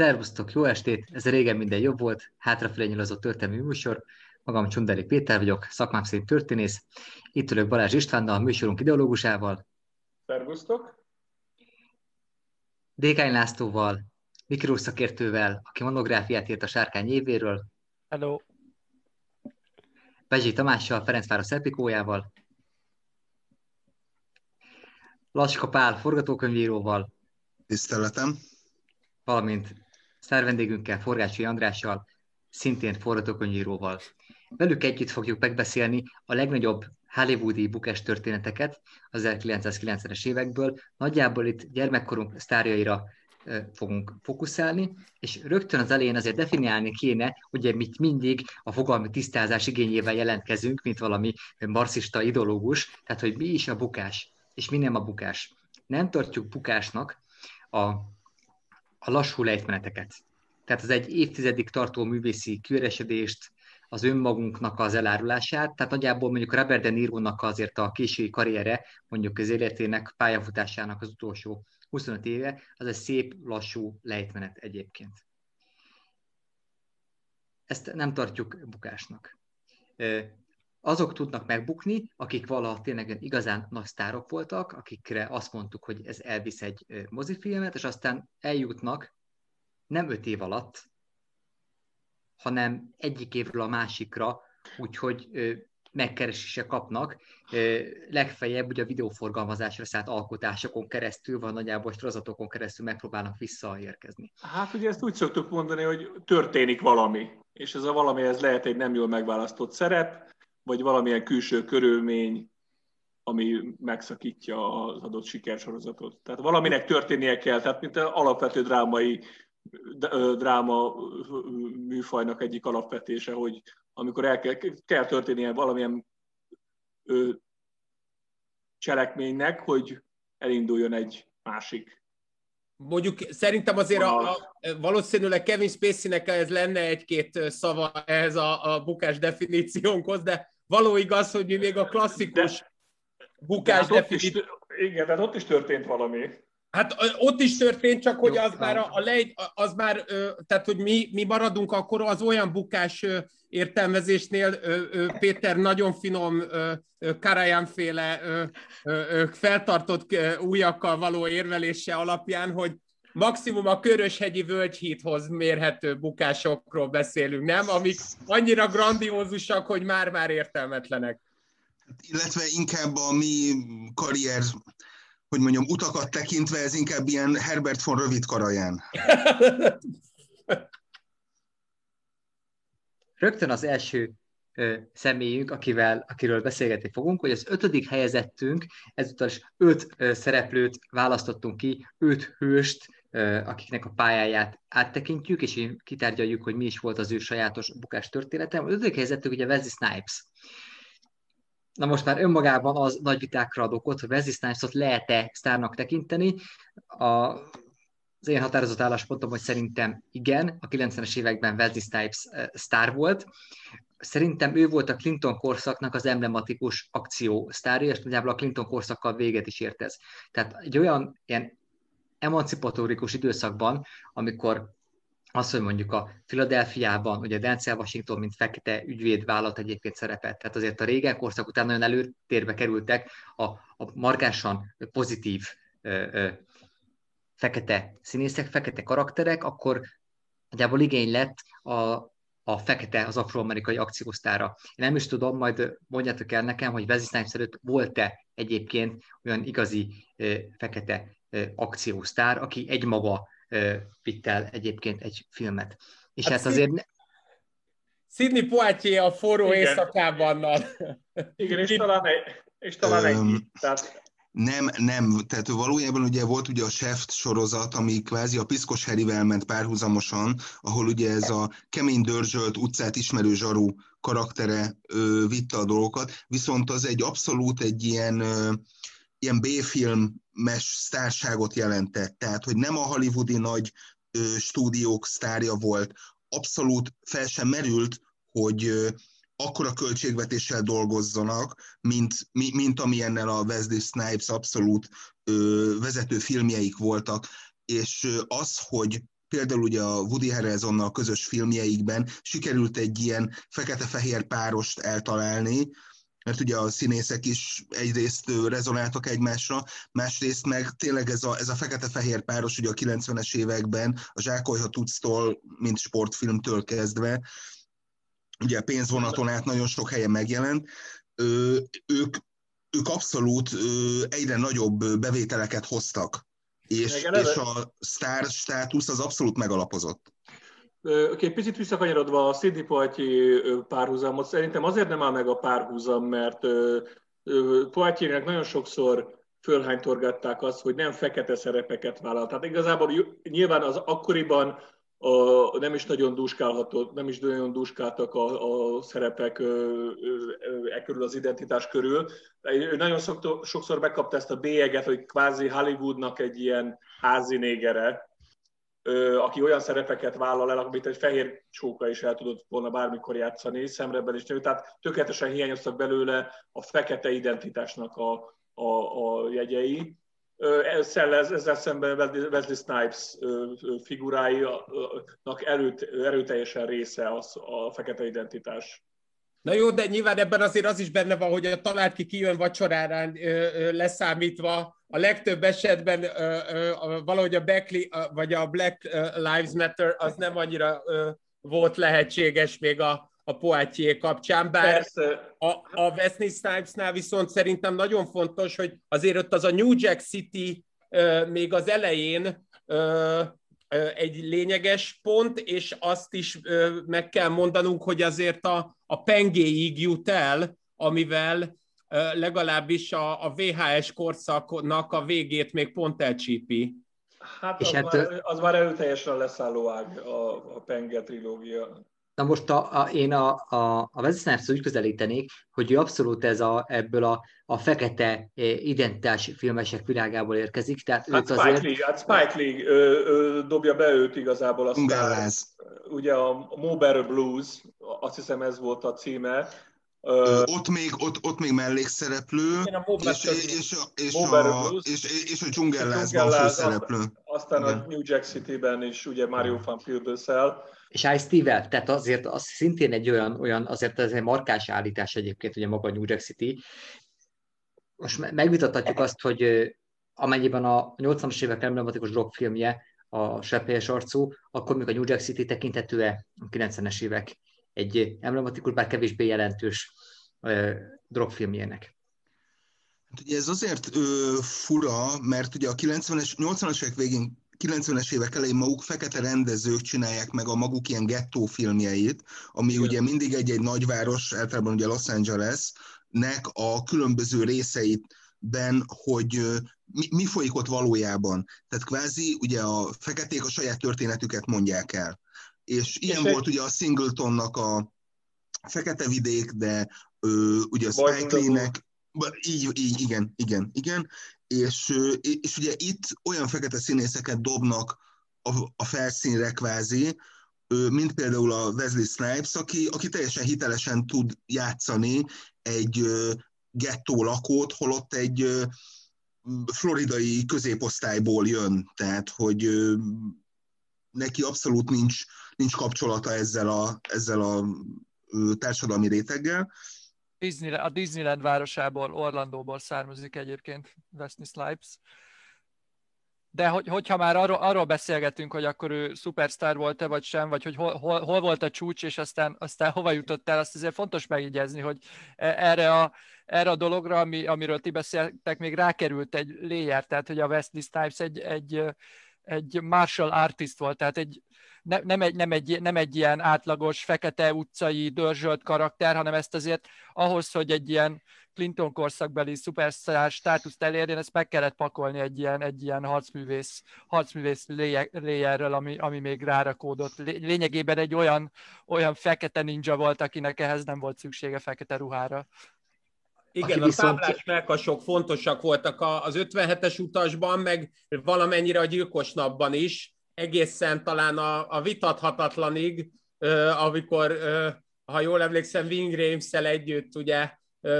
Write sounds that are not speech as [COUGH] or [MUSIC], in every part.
Szervusztok, jó estét! Ez régen minden jobb volt, hátrafelé nyilazott történelmi műsor. Magam Csundeli Péter vagyok, szakmám szerint történész. Itt ülök Balázs Istvánnal, a műsorunk ideológusával. Szervusztok! Dékány Lászlóval, Mikró szakértővel, aki monográfiát írt a sárkány évéről. Hello! Bezsi Tamással, Ferencváros Szepikójával. Laska Pál forgatókönyvíróval. Tiszteletem! Valamint szárvendégünkkel, Forgácsi Andrással, szintén forgatókönyvíróval. Velük együtt fogjuk megbeszélni a legnagyobb hollywoodi bukás történeteket az 1990-es évekből. Nagyjából itt gyermekkorunk sztárjaira fogunk fókuszálni, és rögtön az elején azért definiálni kéne, ugye mit mindig a fogalmi tisztázás igényével jelentkezünk, mint valami marxista ideológus, tehát hogy mi is a bukás, és mi nem a bukás. Nem tartjuk bukásnak a, a lassú lejtmeneteket. Tehát az egy évtizedig tartó művészi kiüresedést, az önmagunknak az elárulását, tehát nagyjából mondjuk Robert De Niro-nak azért a késői karriere, mondjuk az életének, pályafutásának az utolsó 25 éve, az egy szép, lassú lejtmenet egyébként. Ezt nem tartjuk bukásnak. Azok tudnak megbukni, akik valaha tényleg igazán nagy sztárok voltak, akikre azt mondtuk, hogy ez elvisz egy mozifilmet, és aztán eljutnak nem öt év alatt, hanem egyik évről a másikra, úgyhogy megkeresése kapnak. Legfeljebb ugye a videóforgalmazásra szállt alkotásokon keresztül, van nagyjából sorozatokon keresztül megpróbálnak visszaérkezni. Hát ugye ezt úgy szoktuk mondani, hogy történik valami, és ez a valami ez lehet egy nem jól megválasztott szerep, vagy valamilyen külső körülmény, ami megszakítja az adott sikersorozatot. Tehát valaminek történnie kell, tehát mint alapvető drámai dráma műfajnak egyik alapvetése, hogy amikor el kell, kell történnie valamilyen ö, cselekménynek, hogy elinduljon egy másik. Mondjuk szerintem azért a, a, valószínűleg Kevin Spacey-nek ez lenne egy-két szava ehhez a, a bukás definíciónkhoz, de való igaz, hogy mi még a klasszikus de, bukás de hát definíció... Igen, tehát ott is történt valami. Hát ott is történt, csak hogy az már, a, a lej, az már, tehát hogy mi, mi maradunk akkor az olyan bukás értelmezésnél, Péter nagyon finom Karajánféle feltartott újakkal való érvelése alapján, hogy maximum a Köröshegyi Völgyhíthoz mérhető bukásokról beszélünk, nem? Amik annyira grandiózusak, hogy már-már értelmetlenek. Illetve inkább a mi karrier hogy mondjam, utakat tekintve ez inkább ilyen Herbert von Rövid karaján. [LAUGHS] Rögtön az első ö, személyünk, akivel, akiről beszélgetni fogunk, hogy az ötödik helyezettünk, ezúttal is öt ö, szereplőt választottunk ki, öt hőst, akiknek a pályáját áttekintjük, és kitárgyaljuk, hogy mi is volt az ő sajátos bukás története. Az ötödik helyezettünk ugye Wesley Snipes. Na most már önmagában az nagy vitákra ad okot, hogy Wesley Snipes-ot lehet-e sztárnak tekinteni. A, az én határozott álláspontom, hogy szerintem igen, a 90-es években Wesley Snipes sztár volt. Szerintem ő volt a Clinton korszaknak az emblematikus akció sztárja, és nagyjából a Clinton korszakkal véget is ért ez. Tehát egy olyan ilyen emancipatórikus időszakban, amikor az, hogy mondjuk a Filadelfiában, ugye Denzel Washington, mint fekete ügyvéd vállalt egyébként szerepet. Tehát azért a régen korszak után nagyon előtérbe kerültek a, a markánsan pozitív ö, ö, fekete színészek, fekete karakterek, akkor nagyjából igény lett a, a fekete, az afroamerikai akciósztára. Én nem is tudom, majd mondjátok el nekem, hogy Wesley Snipes előtt volt-e egyébként olyan igazi fekete akciósztár, aki egymaga vitt el egyébként egy filmet. És hát, hát azért... Sidney Poitier a forró Igen. éjszakában. Igen, és talán egy, és talán egy tehát... Nem, nem, tehát valójában ugye volt ugye a Chef sorozat, ami kvázi a Piszkos Herivel ment párhuzamosan, ahol ugye ez a kemény dörzsölt utcát ismerő zsaru karaktere ö, vitte a dolgokat, viszont az egy abszolút egy ilyen, ö, ilyen B-filmes sztárságot jelentett, tehát hogy nem a hollywoodi nagy ö, stúdiók sztárja volt, abszolút fel sem merült, hogy ö, akkora költségvetéssel dolgozzanak, mint, mint amilyennel a Wesley Snipes abszolút ö, vezető filmjeik voltak, és az, hogy például ugye a Woody Harrelsonnal közös filmjeikben sikerült egy ilyen fekete-fehér párost eltalálni, mert ugye a színészek is egyrészt rezonáltak egymásra, másrészt meg tényleg ez a, ez a fekete-fehér páros ugye a 90-es években a Zsákolyha tudsztól, mint sportfilmtől kezdve, ugye a pénzvonaton át nagyon sok helyen megjelent, ö, ők, ők abszolút ö, egyre nagyobb bevételeket hoztak, és, és a sztár státusz az abszolút megalapozott. Oké, okay, picit visszakanyarodva a Sidney Poitier párhuzamot, szerintem azért nem áll meg a párhuzam, mert Poitiernek nagyon sokszor fölhánytorgatták azt, hogy nem fekete szerepeket vállal. Tehát igazából nyilván az akkoriban a, nem is nagyon duskálhatott, nem is nagyon duskáltak a, a szerepek e körül az identitás körül. Ő nagyon sokszor megkapta ezt a bélyeget, hogy kvázi Hollywoodnak egy ilyen házi négere, aki olyan szerepeket vállal el, amit egy fehér csóka is el tudott volna bármikor játszani, szemrebben is nő. Tehát tökéletesen hiányoztak belőle a fekete identitásnak a, a, a jegyei. Ezzel, ezzel szemben Wesley Snipes figuráinak erőt, erőteljesen része az, a fekete identitás. Na jó, de nyilván ebben azért az is benne van, hogy a talált ki kijön vacsorára leszámítva, a legtöbb esetben ö, ö, valahogy a Beckley vagy a Black Lives Matter az nem annyira ö, volt lehetséges még a, a Poitier kapcsán, bár Persze. a, a Wesley Snipesnál viszont szerintem nagyon fontos, hogy azért ott az a New Jack City ö, még az elején ö, egy lényeges pont, és azt is meg kell mondanunk, hogy azért a, a pengéig jut el, amivel legalábbis a, a VHS korszaknak a végét még pont elcsípi. Hát, és az, hát már, az már erőteljesen leszálló ág a, a Penge trilógia. Na most a, a, én a, a, a Wesley úgy közelítenék, hogy ő abszolút ez a, ebből a, a fekete eh, identitás filmesek világából érkezik. Tehát hát Spike azért... League, hát Spike League ö, ö, dobja be őt igazából. Aztán, ugye a Mober Blues, azt hiszem ez volt a címe, Uh, ott, még, ott, ott még mellékszereplő, és, és, és, és, a, és, és a dzsungellázban főszereplő. Aztán Igen. a New Jack City-ben is ugye Mario van Pilbőszel. És Ice Steve-vel, tehát azért az szintén egy olyan, olyan azért ez egy markás állítás egyébként, ugye maga a New Jack City. Most megvitathatjuk azt, hogy amennyiben a 80-as évek emblematikus drogfilmje a Seppélyes arcú, akkor még a New Jack City tekintető-e a 90-es évek egy emblematikus, bár kevésbé jelentős drogfilmjének. Hát ugye ez azért ö, fura, mert ugye a 90-es, 80-as évek végén 90-es évek elején maguk fekete rendezők csinálják meg a maguk ilyen gettó filmjeit, ami Igen. ugye mindig egy-egy nagyváros, általában ugye Los Angeles-nek a különböző részeitben, hogy mi, mi folyik ott valójában. Tehát kvázi ugye a feketék a saját történetüket mondják el és ilyen és volt ugye a Singletonnak a Fekete vidék, de ö, ugye a Spike Lee-nek, így, így, igen, igen, igen, és, és ugye itt olyan fekete színészeket dobnak a, a felszínre kvázi, mint például a Wesley Snipes, aki, aki teljesen hitelesen tud játszani egy gettó lakót, holott egy floridai középosztályból jön, tehát hogy neki abszolút nincs, nincs kapcsolata ezzel a, ezzel a társadalmi réteggel. Disney, a Disneyland városából, Orlandóból származik egyébként Wesley Snipes. De hogy, hogyha már arról, arról beszélgetünk, hogy akkor ő szupersztár volt-e vagy sem, vagy hogy hol, hol, hol volt a csúcs, és aztán, aztán hova jutott el, azt azért fontos megjegyezni, hogy e, erre a, erre a dologra, ami, amiről ti beszéltek, még rákerült egy layer, tehát hogy a Wesley Snipes egy, egy, egy martial artist volt, tehát egy, ne, nem, egy, nem, egy, nem egy ilyen átlagos, fekete utcai, dörzsölt karakter, hanem ezt azért ahhoz, hogy egy ilyen Clinton korszakbeli szupersztár státuszt elérjen, ezt meg kellett pakolni egy ilyen, egy ilyen harcművész, harcművész layerről, ami, ami még rárakódott. Lényegében egy olyan, olyan fekete ninja volt, akinek ehhez nem volt szüksége fekete ruhára. Igen, a viszont... táblás melkasok fontosak voltak az 57-es utasban, meg valamennyire a gyilkos napban is, egészen talán a, a vitathatatlanig, amikor, ha jól emlékszem, Wing rames együtt ugye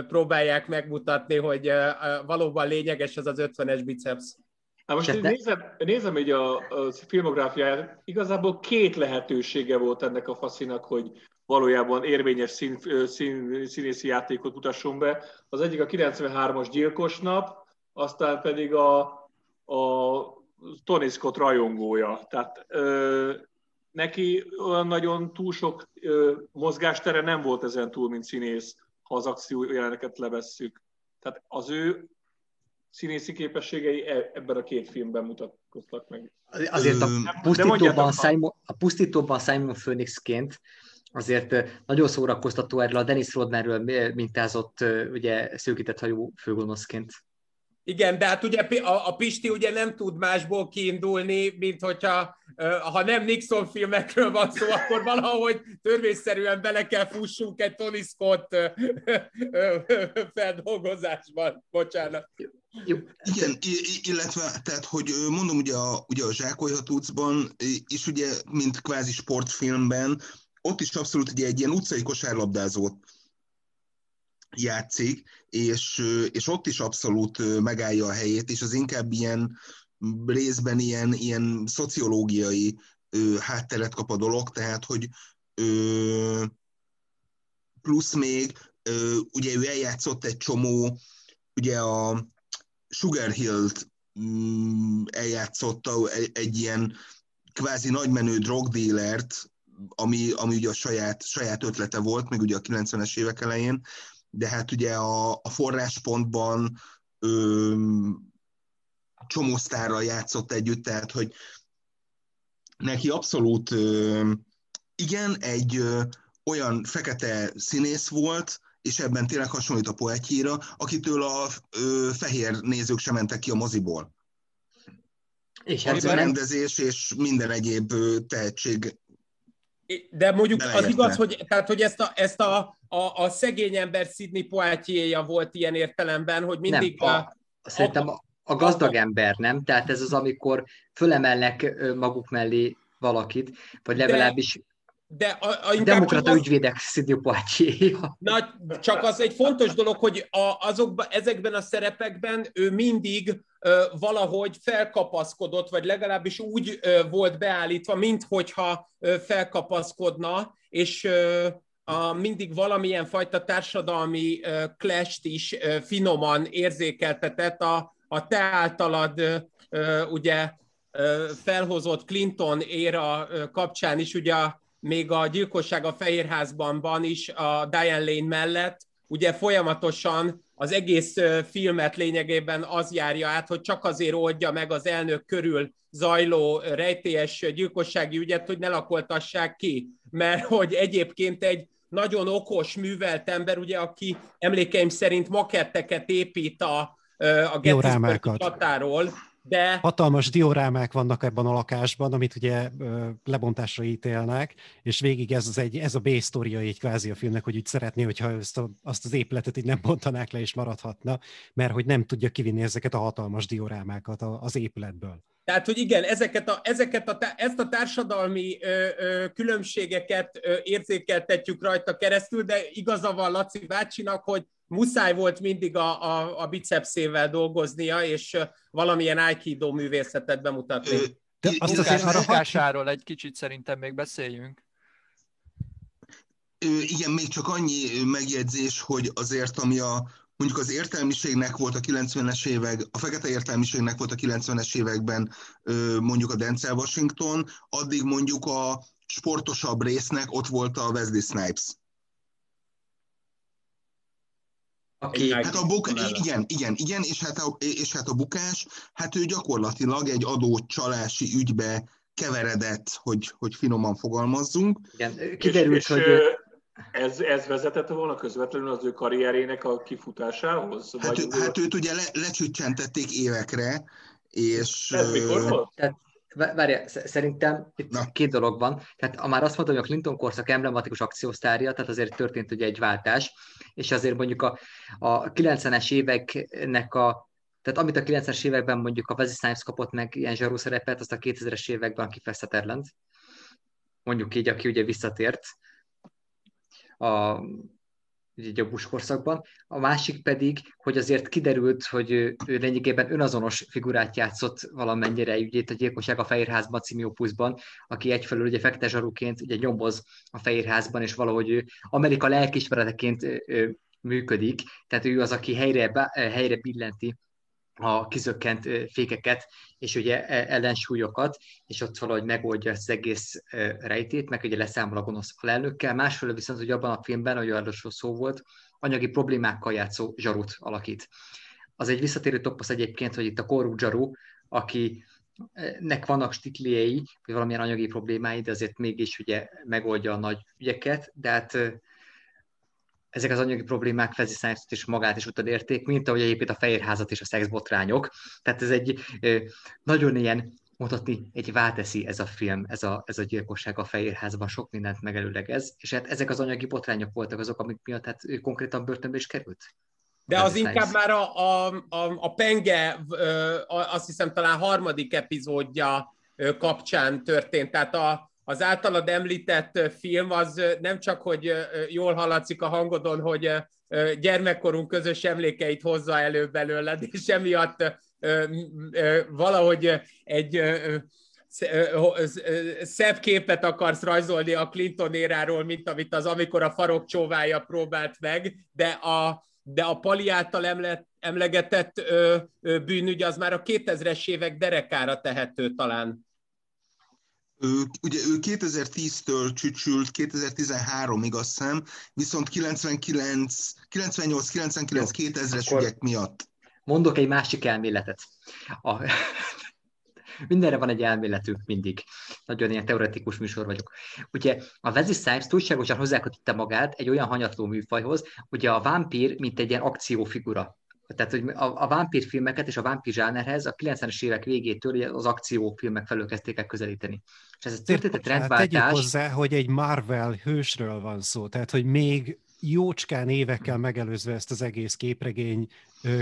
próbálják megmutatni, hogy valóban lényeges az az 50-es biceps. Hát most így nézem, nézem így a, a filmográfiáját, igazából két lehetősége volt ennek a faszinak, hogy valójában érvényes szín, szín, színészi játékot mutasson be. Az egyik a 93-as gyilkos nap, aztán pedig a, a Tony Scott rajongója. Tehát ö, neki olyan nagyon túl sok ö, mozgástere nem volt ezen túl, mint színész, ha az akció jeleneket levesszük. Tehát az ő színészi képességei e, ebben a két filmben mutatkoztak meg. Azért a pusztítóban, Simon, a pusztítóban Simon Phoenixként azért nagyon szórakoztató erről a Dennis Rodmanről mintázott ugye szőkített hajú főgonoszként. Igen, de hát ugye a, a Pisti ugye nem tud másból kiindulni, mint hogyha ha nem Nixon filmekről van szó, akkor valahogy törvényszerűen bele kell fussunk egy Tony Scott feldolgozásban. Bocsánat. Jó. Igen, illetve, tehát, hogy mondom, ugye a, ugye a Zsákolyhatúcban, és ugye, mint kvázi sportfilmben, ott is abszolút ugye egy ilyen utcai kosárlabdázót játszik, és, és ott is abszolút megállja a helyét, és az inkább ilyen részben ilyen, ilyen szociológiai ö, hátteret kap a dolog, tehát, hogy ö, plusz még, ö, ugye ő eljátszott egy csomó, ugye a Sugar Hill-t mm, eljátszotta egy, ilyen kvázi nagymenő drogdílert, ami, ami ugye a saját, saját ötlete volt, még ugye a 90-es évek elején, de hát ugye a, a forráspontban ö, csomó sztárral játszott együtt, tehát hogy neki abszolút ö, igen, egy ö, olyan fekete színész volt, és ebben tényleg hasonlít a poetjéra, akitől a ö, fehér nézők sem mentek ki a moziból. És hát a rendezés és minden egyéb tehetség de mondjuk az igaz, hogy, tehát, hogy ezt, a, ezt a, a, a szegény ember Sidney Poitier volt ilyen értelemben, hogy mindig... Nem, a, a, szerintem a, a gazdag ember, nem? Tehát ez az, amikor fölemelnek maguk mellé valakit, vagy legalábbis de a, a Demokrata az... ügyvédek Poitier. Na, csak az egy fontos dolog, hogy a, azokban, ezekben a szerepekben ő mindig ö, valahogy felkapaszkodott, vagy legalábbis úgy ö, volt beállítva, minthogyha ö, felkapaszkodna, és ö, a, mindig valamilyen fajta társadalmi ö, clash is ö, finoman érzékeltetett a, a te általad ö, ugye ö, felhozott Clinton éra kapcsán is, ugye a még a gyilkosság a Fehérházban van is a Diane Lane mellett, ugye folyamatosan az egész filmet lényegében az járja át, hogy csak azért oldja meg az elnök körül zajló rejtélyes gyilkossági ügyet, hogy ne lakoltassák ki. Mert hogy egyébként egy nagyon okos, művelt ember, ugye, aki emlékeim szerint maketteket épít a, a Gettysburg csatáról, de... Hatalmas diorámák vannak ebben a lakásban, amit ugye lebontásra ítélnek, és végig ez, az egy, ez a B-sztoria így kvázi a filmnek, hogy úgy szeretné, hogyha ezt a, azt az épületet így nem bontanák le és maradhatna, mert hogy nem tudja kivinni ezeket a hatalmas diorámákat az épületből. Tehát, hogy igen, ezeket a, ezeket a, ezt a társadalmi ö, ö, különbségeket ö, érzékeltetjük rajta keresztül, de igaza van Laci bácsinak, hogy muszáj volt mindig a, a, a bicepszével dolgoznia, és valamilyen aikido művészetet bemutatni. De azt az rakásáról egy kicsit szerintem még beszéljünk. Igen, még csak annyi megjegyzés, hogy azért, ami a mondjuk az értelmiségnek volt a 90-es évek, a fekete értelmiségnek volt a 90-es években mondjuk a Denzel Washington, addig mondjuk a sportosabb résznek ott volt a Wesley Snipes. Aki, hát a buk, igen, igen, igen, és hát, a, és hát a bukás, hát ő gyakorlatilag egy adócsalási ügybe keveredett, hogy, hogy finoman fogalmazzunk. Igen, kiderült, és, hogy... Ez, ez vezetette volna közvetlenül az ő karrierének a kifutásához? Hát, ő, hát őt ugye le, lecsücsentették évekre, és... Ez mikor volt? Tehát Várja, szerintem itt Na. két dolog van. Tehát már azt mondtam, hogy a Clinton korszak emblematikus akciósztárja, tehát azért történt ugye egy váltás, és azért mondjuk a, a 90-es éveknek a tehát amit a 90-es években mondjuk a Wesley Snipes kapott meg ilyen zsarú szerepet, azt a 2000-es években a Kiefer Sutherland, mondjuk így, aki ugye visszatért. A, ugye Bush korszakban, a másik pedig, hogy azért kiderült, hogy ő, ő lényegében önazonos figurát játszott valamennyire, ugye itt a Gyilkosság a Fehérházban című opuszban, aki egyfelől ugye fekete zsaruként ugye nyomoz a Fehérházban, és valahogy ő Amerika lelkismereteként működik, tehát ő az, aki helyre, helyre billenti a kizökkent fékeket, és ugye e, ellensúlyokat, és ott valahogy megoldja az egész rejtét, meg ugye leszámol a gonosz alelnökkel. Másfelől viszont, hogy abban a filmben, hogy arról szó volt, anyagi problémákkal játszó zsarut alakít. Az egy visszatérő toposz egyébként, hogy itt a korrupt zsaru, aki nek vannak stikliei, vagy valamilyen anyagi problémái, de azért mégis ugye megoldja a nagy ügyeket, de hát ezek az anyagi problémák Fezi Science-t is magát is utad érték, mint ahogy egyébként a Fehérházat és a szexbotrányok. Tehát ez egy nagyon ilyen mondhatni, egy válteszi ez a film, ez a, ez a gyilkosság a Fehérházban, sok mindent megelőlegez, és hát ezek az anyagi botrányok voltak azok, amik miatt hát ő konkrétan börtönbe is került. De az inkább már a, a, a, a Penge, azt hiszem talán harmadik epizódja kapcsán történt, tehát a, az általad említett film az nem csak, hogy jól hallatszik a hangodon, hogy gyermekkorunk közös emlékeit hozza elő belőled, és emiatt valahogy egy szebb képet akarsz rajzolni a Clinton éráról, mint amit az amikor a farok csóvája próbált meg, de a, de a Pali által emle, emlegetett ö, bűnügy az már a 2000-es évek derekára tehető talán. Ő, ugye ő 2010-től csücsült 2013-ig azt hiszem, viszont 99, 98, 99, 2000-es ügyek miatt. Mondok egy másik elméletet. A, mindenre van egy elméletünk mindig. Nagyon ilyen teoretikus műsor vagyok. Ugye a Wesley Snipes túlságosan hozzákötötte magát egy olyan hanyatló műfajhoz, ugye a vámpír, mint egy ilyen akciófigura. Tehát, hogy a, a vámpírfilmeket és a vámpír zsánerhez a 90-es évek végétől az akciófilmek felől kezdték el közelíteni. És ez a történet rendváltás... Tegyük hozzá, hogy egy Marvel hősről van szó, tehát, hogy még jócskán évekkel megelőzve ezt az egész képregény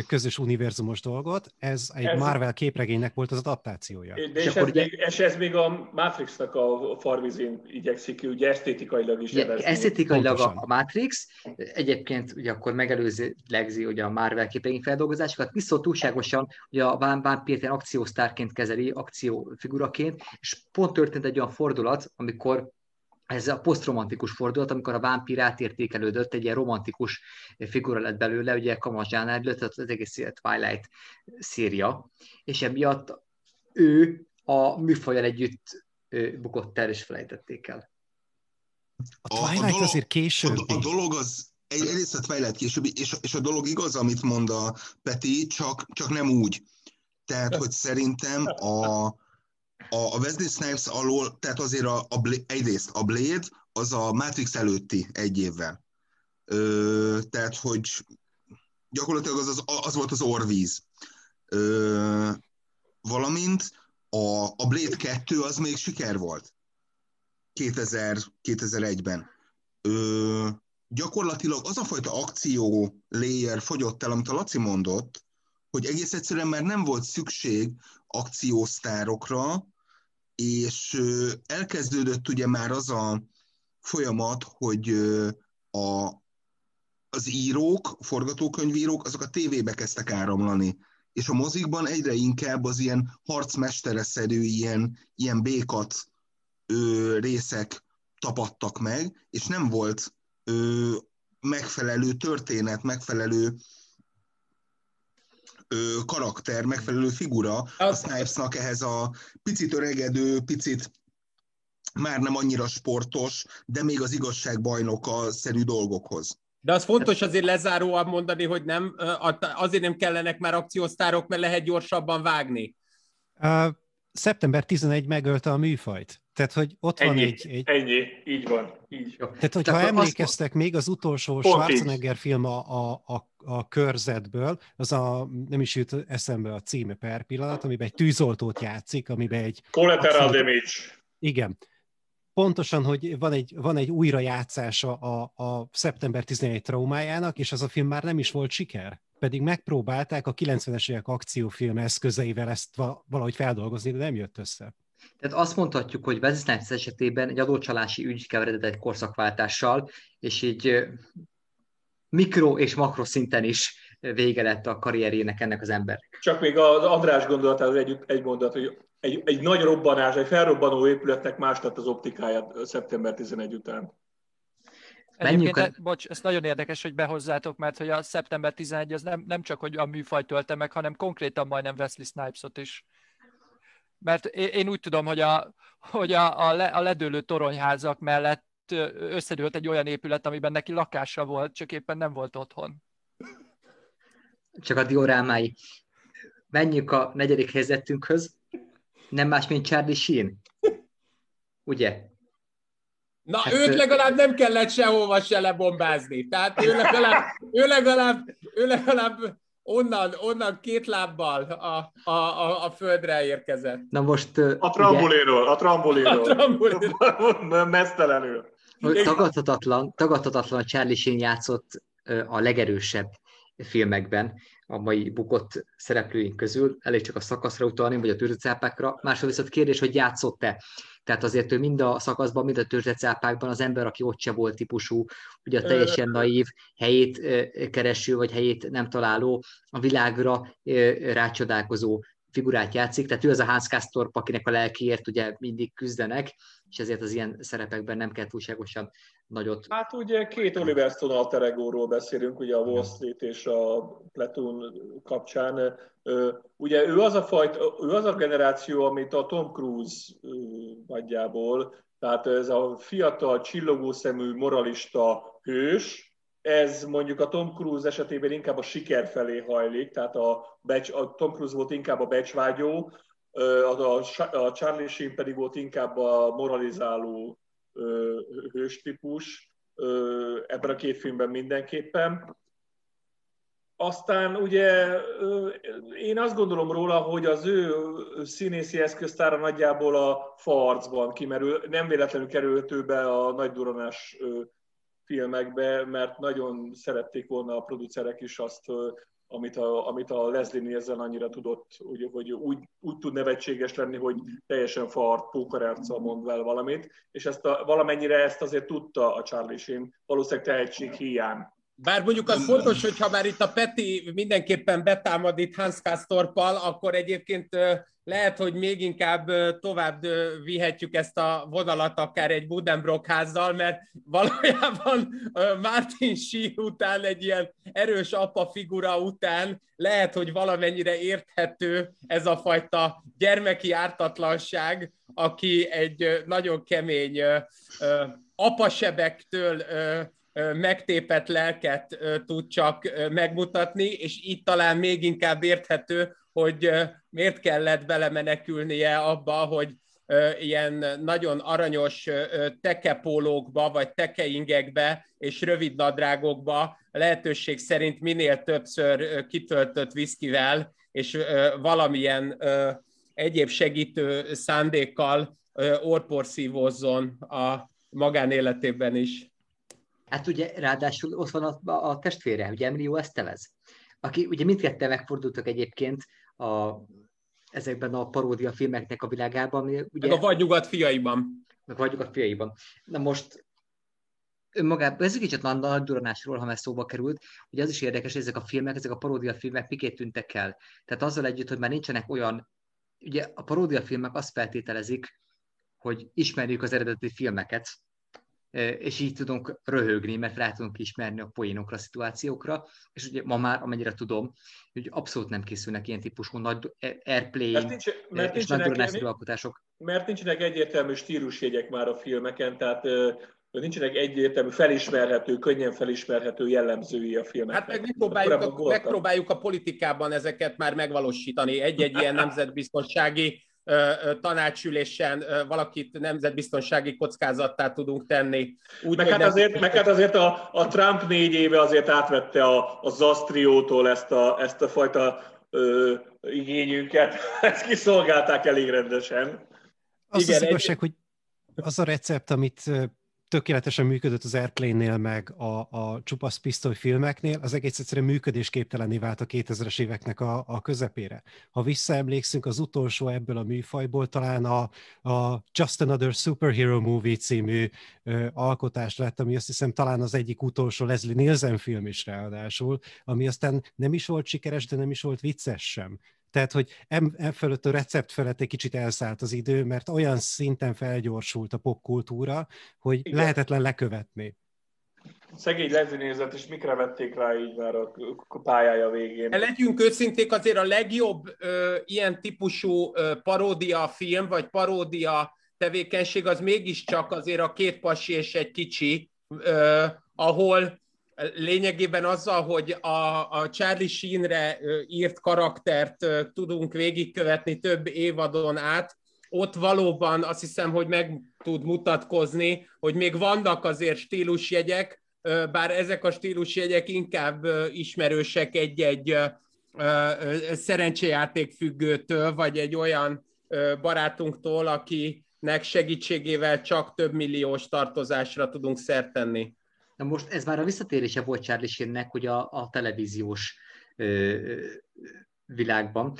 közös univerzumos dolgot, ez egy ez Marvel képregénynek volt az adaptációja. De és, és, ez, ugye... még, és ez még a Matrixnak a farvizén igyekszik, ugye esztétikailag is ja, Esztétikailag a Matrix, egyébként ugye akkor megelőzi legzi ugye a Marvel képregény feldolgozásokat, viszont túlságosan ugye a vámpírt akciósztárként kezeli, akciófiguraként, és pont történt egy olyan fordulat, amikor ez a posztromantikus fordulat, amikor a vámpír átértékelődött, egy ilyen romantikus figura lett belőle, ugye Kamas Zsánár lett az egész Twilight széria, és emiatt ő a műfajjal együtt bukott el, és felejtették el. A Twilight a, a dolog, azért később. A, a dolog az, egy, egyrészt a Twilight későbbi, és, és a dolog igaz, amit mond a Peti, csak, csak nem úgy. Tehát, hogy szerintem a, a, a Wesley Snipes alól, tehát azért a, a Blade, egyrészt a Blade az a Matrix előtti egy évvel. Ö, tehát, hogy gyakorlatilag az, az, az volt az orvíz. Ö, valamint a, a Blade 2 az még siker volt 2000, 2001-ben. Ö, gyakorlatilag az a fajta akció layer fogyott el, amit a Laci mondott, hogy egész egyszerűen már nem volt szükség akciósztárokra, és elkezdődött ugye már az a folyamat, hogy a, az írók, forgatókönyvírók, azok a tévébe kezdtek áramlani. És a mozikban egyre inkább az ilyen harcmestereszerű, ilyen, ilyen békat ö, részek tapadtak meg, és nem volt ö, megfelelő történet, megfelelő ö, karakter, megfelelő figura a Snipesnak ehhez a picit öregedő, picit már nem annyira sportos, de még az igazságbajnoka szerű dolgokhoz. De az fontos azért lezáróan mondani, hogy nem, azért nem kellenek már akciósztárok, mert lehet gyorsabban vágni. Uh, szeptember 11 megölte a műfajt. Tehát, hogy ott ennyi, van egy, egy... Ennyi, így van. Így. Tehát, hogyha Tehát emlékeztek, még az utolsó Schwarzenegger így. film a, a, a, a körzetből, az a, nem is jut eszembe a címe per pillanat, amiben egy tűzoltót játszik, amiben egy... Collateral abszolút... damage. Igen. Pontosan, hogy van egy, van egy újrajátszása a, a szeptember 11 traumájának, és az a film már nem is volt siker pedig megpróbálták a 90-es évek akciófilm eszközeivel ezt valahogy feldolgozni, de nem jött össze. Tehát azt mondhatjuk, hogy Wesley esetében egy adócsalási ügy keveredett egy korszakváltással, és így mikro és makro szinten is vége lett a karrierjének ennek az embernek. Csak még az András gondolatához egy, egy mondat, hogy egy, egy nagy robbanás, egy felrobbanó épületnek más lett az optikája szeptember 11 után. Egyébként, a... bocs, ez nagyon érdekes, hogy behozzátok, mert hogy a szeptember 11 az nem, nem csak, hogy a műfaj tölte meg, hanem konkrétan majdnem Wesley Snipes-ot is. Mert én úgy tudom, hogy a, hogy a, a, le, a ledőlő toronyházak mellett összedőlt egy olyan épület, amiben neki lakása volt, csak éppen nem volt otthon. Csak a diorámái. Menjünk a negyedik helyzetünkhöz. Nem más, mint Charlie Sheen. Ugye? Na, hát, őt legalább nem kellett sehova se lebombázni. Tehát ő legalább, ő legalább, ő legalább onnan, onnan két lábbal a, a, a, a földre érkezett. Na most... A trambulinról, a trambulinról. A trambulinról. [LAUGHS] Mesztelenül. Tagadhatatlan, tagadhatatlan Charlie Sheen játszott a legerősebb filmekben a mai bukott szereplőink közül, elég csak a szakaszra utalni, vagy a tűzőcápákra. Másról viszont kérdés, hogy játszott-e. Tehát azért ő mind a szakaszban, mind a tűzőcápákban az ember, aki ott se volt típusú, ugye a teljesen naív, helyét kereső, vagy helyét nem találó, a világra rácsodálkozó figurát játszik, tehát ő az a Hans Kastorp, akinek a lelkiért ugye mindig küzdenek, és ezért az ilyen szerepekben nem kell túlságosan nagyot. Hát ugye két Oliver Stone alter ego beszélünk, ugye a Wall Street és a Platoon kapcsán. Ugye ő az a fajta, ő az a generáció, amit a Tom Cruise nagyjából, tehát ez a fiatal, csillogó szemű, moralista hős, ez mondjuk a Tom Cruise esetében inkább a siker felé hajlik, tehát a, becs, a Tom Cruise volt inkább a becsvágyó, a, a, Charlie Sheen pedig volt inkább a moralizáló hőstípus ebben a két filmben mindenképpen. Aztán ugye én azt gondolom róla, hogy az ő színészi eszköztára nagyjából a farcban kimerül, nem véletlenül került ő be a nagy duranás filmekbe, mert nagyon szerették volna a producerek is azt, amit a, amit a Leslie Nielsen annyira tudott, hogy, hogy úgy, úgy tud nevetséges lenni, hogy teljesen fart, pókerárccal mond el valamit, és ezt a, valamennyire ezt azért tudta a Charlie Sheen, valószínűleg tehetség hiány. Bár mondjuk az fontos, hogy ha már itt a Peti mindenképpen betámad itt Hans Kastorpal, akkor egyébként lehet, hogy még inkább tovább vihetjük ezt a vonalat akár egy Budenbrock házzal, mert valójában Martin Sheen után egy ilyen erős apa figura után lehet, hogy valamennyire érthető ez a fajta gyermeki ártatlanság, aki egy nagyon kemény apasebektől megtépett lelket tud csak megmutatni, és itt talán még inkább érthető, hogy miért kellett belemenekülnie abba, hogy ilyen nagyon aranyos tekepólókba, vagy tekeingekbe és rövid nadrágokba lehetőség szerint minél többször kitöltött viszkivel, és valamilyen egyéb segítő szándékkal orporszívózzon a magánéletében is. Hát ugye ráadásul ott van a, a testvére, ugye Emilio Estevez, aki ugye mindketten megfordultak egyébként a, ezekben a paródia filmeknek a világában. Ugye, meg a Vagy Nyugat fiaiban. Meg a Vagy Nyugat fiaiban. Na most önmagában, ez kicsit nagy duranásról, ha már szóba került, ugye az is érdekes, hogy ezek a filmek, ezek a paródia filmek miként tűntek el. Tehát azzal együtt, hogy már nincsenek olyan, ugye a paródia filmek azt feltételezik, hogy ismerjük az eredeti filmeket, és így tudunk röhögni, mert rá tudunk ismerni a poénokra, a szituációkra, és ugye ma már, amennyire tudom, hogy abszolút nem készülnek ilyen típusú nagy airplay mert nincs, mert és nagy alkotások. Mert nincsenek egyértelmű stílusjegyek már a filmeken, tehát nincsenek egyértelmű, felismerhető, könnyen felismerhető jellemzői a filmeknek. Hát meg megpróbáljuk, a, megpróbáljuk a politikában ezeket már megvalósítani. Egy-egy ilyen nemzetbiztonsági tanácsülésen valakit nemzetbiztonsági kockázattá tudunk tenni. Úgy, meg, hát azért, meg hát azért a, a Trump négy éve azért átvette a, a Zastriótól ezt a, ezt a fajta ö, igényünket. [LAUGHS] Ezt kiszolgálták elég rendesen. Az Igen, az igazság, egy... hogy az a recept, amit tökéletesen működött az Airplane-nél, meg a, a csupasz pisztoly filmeknél, az egész egyszerűen működésképtelenné vált a 2000-es éveknek a, a közepére. Ha visszaemlékszünk, az utolsó ebből a műfajból talán a, a Just Another Superhero Movie című ö, alkotás lett, ami azt hiszem talán az egyik utolsó Leslie Nielsen film is ráadásul, ami aztán nem is volt sikeres, de nem is volt vicces sem. Tehát, hogy em, em fölött a recept felett egy kicsit elszállt az idő, mert olyan szinten felgyorsult a popkultúra, hogy Igen. lehetetlen lekövetni. Szegény lezinézet, és mikre vették rá így már a, a pályája végén. Legyünk őszinték, azért a legjobb ö, ilyen típusú ö, paródia film, vagy paródia tevékenység, az mégiscsak azért a két pasi és egy kicsi, ö, ahol lényegében azzal, hogy a, a Charlie Sheenre írt karaktert tudunk végigkövetni több évadon át, ott valóban azt hiszem, hogy meg tud mutatkozni, hogy még vannak azért stílusjegyek, bár ezek a stílusjegyek inkább ismerősek egy-egy szerencséjáték függőtől, vagy egy olyan barátunktól, akinek segítségével csak több milliós tartozásra tudunk szert tenni. Na most ez már a visszatérése volt Charlie Sheennek, hogy a, a televíziós ö, világban,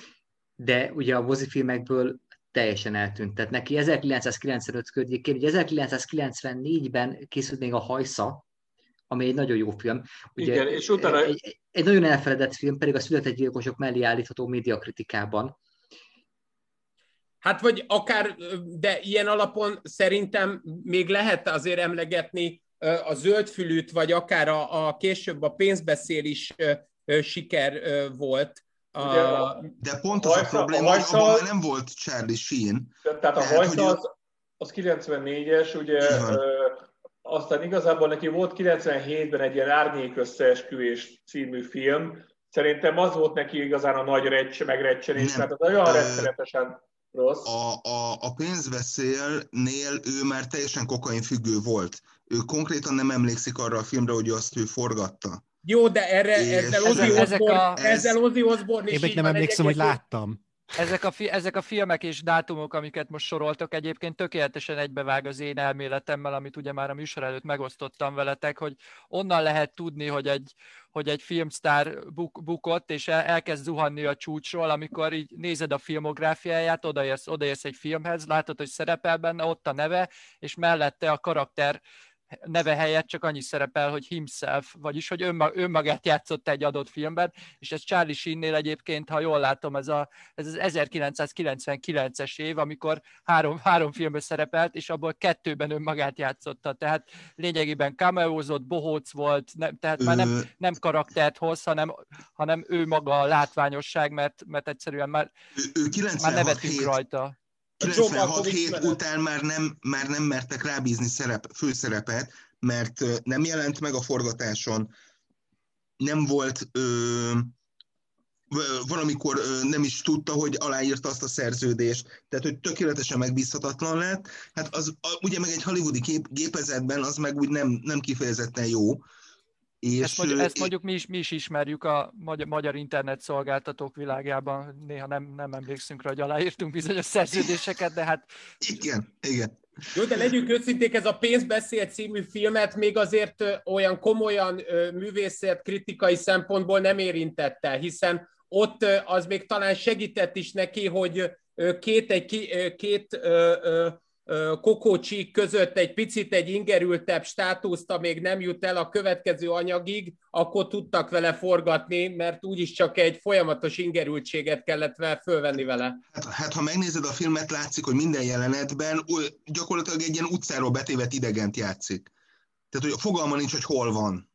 de ugye a mozifilmekből teljesen eltűnt. Tehát neki 1995 környékén, ugye 1994-ben készült még a Hajsza, ami egy nagyon jó film. Ugye Igen, és utána... Egy, egy, egy nagyon elfeledett film, pedig a született gyilkosok mellé állítható médiakritikában. Hát vagy akár, de ilyen alapon szerintem még lehet azért emlegetni a zöldfülűt, vagy akár a, a később a pénzbeszél is siker volt. A... De pont az a, hajszal, a probléma, hogy abban nem volt Charlie Sheen. Tehát a hajszal az, az 94-es, ugye aztán igazából neki volt 97-ben egy ilyen árnyék összeesküvés című film. Szerintem az volt neki igazán a nagy reccs, megrecsenés, mert az olyan rettenetesen rossz. A, a, a pénzveszélnél ő már teljesen kokain függő volt ő konkrétan nem emlékszik arra a filmre, hogy azt ő forgatta. Jó, de erre, és ezzel Ozzy Osbourne, a, ezzel Ozzy Osbourne is Én nem emlékszem, hogy láttam. Ezek a, fi, ezek a filmek és dátumok, amiket most soroltok, egyébként tökéletesen egybevág az én elméletemmel, amit ugye már a műsor előtt megosztottam veletek, hogy onnan lehet tudni, hogy egy, hogy egy filmsztár buk, bukott, és el, elkezd zuhanni a csúcsról, amikor így nézed a filmográfiáját, odaérsz, odaérsz egy filmhez, látod, hogy szerepel benne, ott a neve, és mellette a karakter neve helyett csak annyi szerepel, hogy himself, vagyis hogy önmag, önmagát játszott egy adott filmben, és ez Charlie Sheen-nél egyébként, ha jól látom, ez, a, ez az 1999-es év, amikor három, három filmben szerepelt, és abból kettőben önmagát játszotta, tehát lényegében cameózott, bohóc volt, nem, tehát már nem, nem karaktert hoz, hanem, hanem ő maga a látványosság, mert, mert egyszerűen már, ő, ő már nevetünk rajta. 96 hét után már nem, már nem mertek rábízni szerep, főszerepet, mert nem jelent meg a forgatáson, nem volt ö, valamikor nem is tudta, hogy aláírta azt a szerződést, tehát hogy tökéletesen megbízhatatlan lett. Hát az, ugye meg egy hollywoodi kép, gépezetben az meg úgy nem, nem kifejezetten jó, és, ezt, mondjuk, ezt mondjuk mi is, mi is ismerjük a magyar, magyar internet szolgáltatók világában, néha nem, nem emlékszünk rá, hogy aláírtunk bizonyos szerződéseket, de hát... Igen, igen. Jó, de legyünk őszinték, ez a Pénzbeszél című filmet még azért olyan komolyan művészet kritikai szempontból nem érintette, hiszen ott az még talán segített is neki, hogy két, egy, két, két kokócsik között egy picit egy ingerültebb státuszta még nem jut el a következő anyagig, akkor tudtak vele forgatni, mert úgyis csak egy folyamatos ingerültséget kellett vele fölvenni vele. Hát, hát ha megnézed a filmet, látszik, hogy minden jelenetben gyakorlatilag egy ilyen utcáról betévet idegent játszik. Tehát, hogy a fogalma nincs, hogy hol van.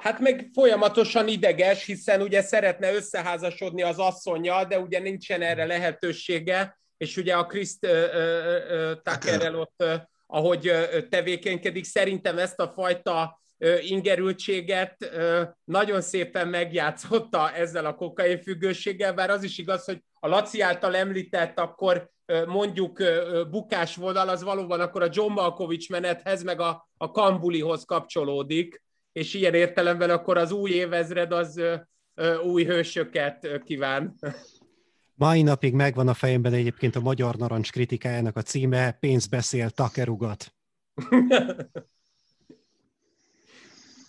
Hát meg folyamatosan ideges, hiszen ugye szeretne összeházasodni az asszonyjal, de ugye nincsen erre lehetősége, és ugye a Chris Tuckerrel ott, ahogy tevékenykedik, szerintem ezt a fajta ingerültséget nagyon szépen megjátszotta ezzel a kokain függőséggel, bár az is igaz, hogy a Laci által említett akkor mondjuk bukás vonal, az valóban akkor a John Malkovich menethez, meg a, a Kambulihoz kapcsolódik, és ilyen értelemben akkor az új évezred az új hősöket kíván. Mai napig megvan a fejemben egyébként a Magyar Narancs kritikájának a címe Pénz beszél, takerugat. [LAUGHS]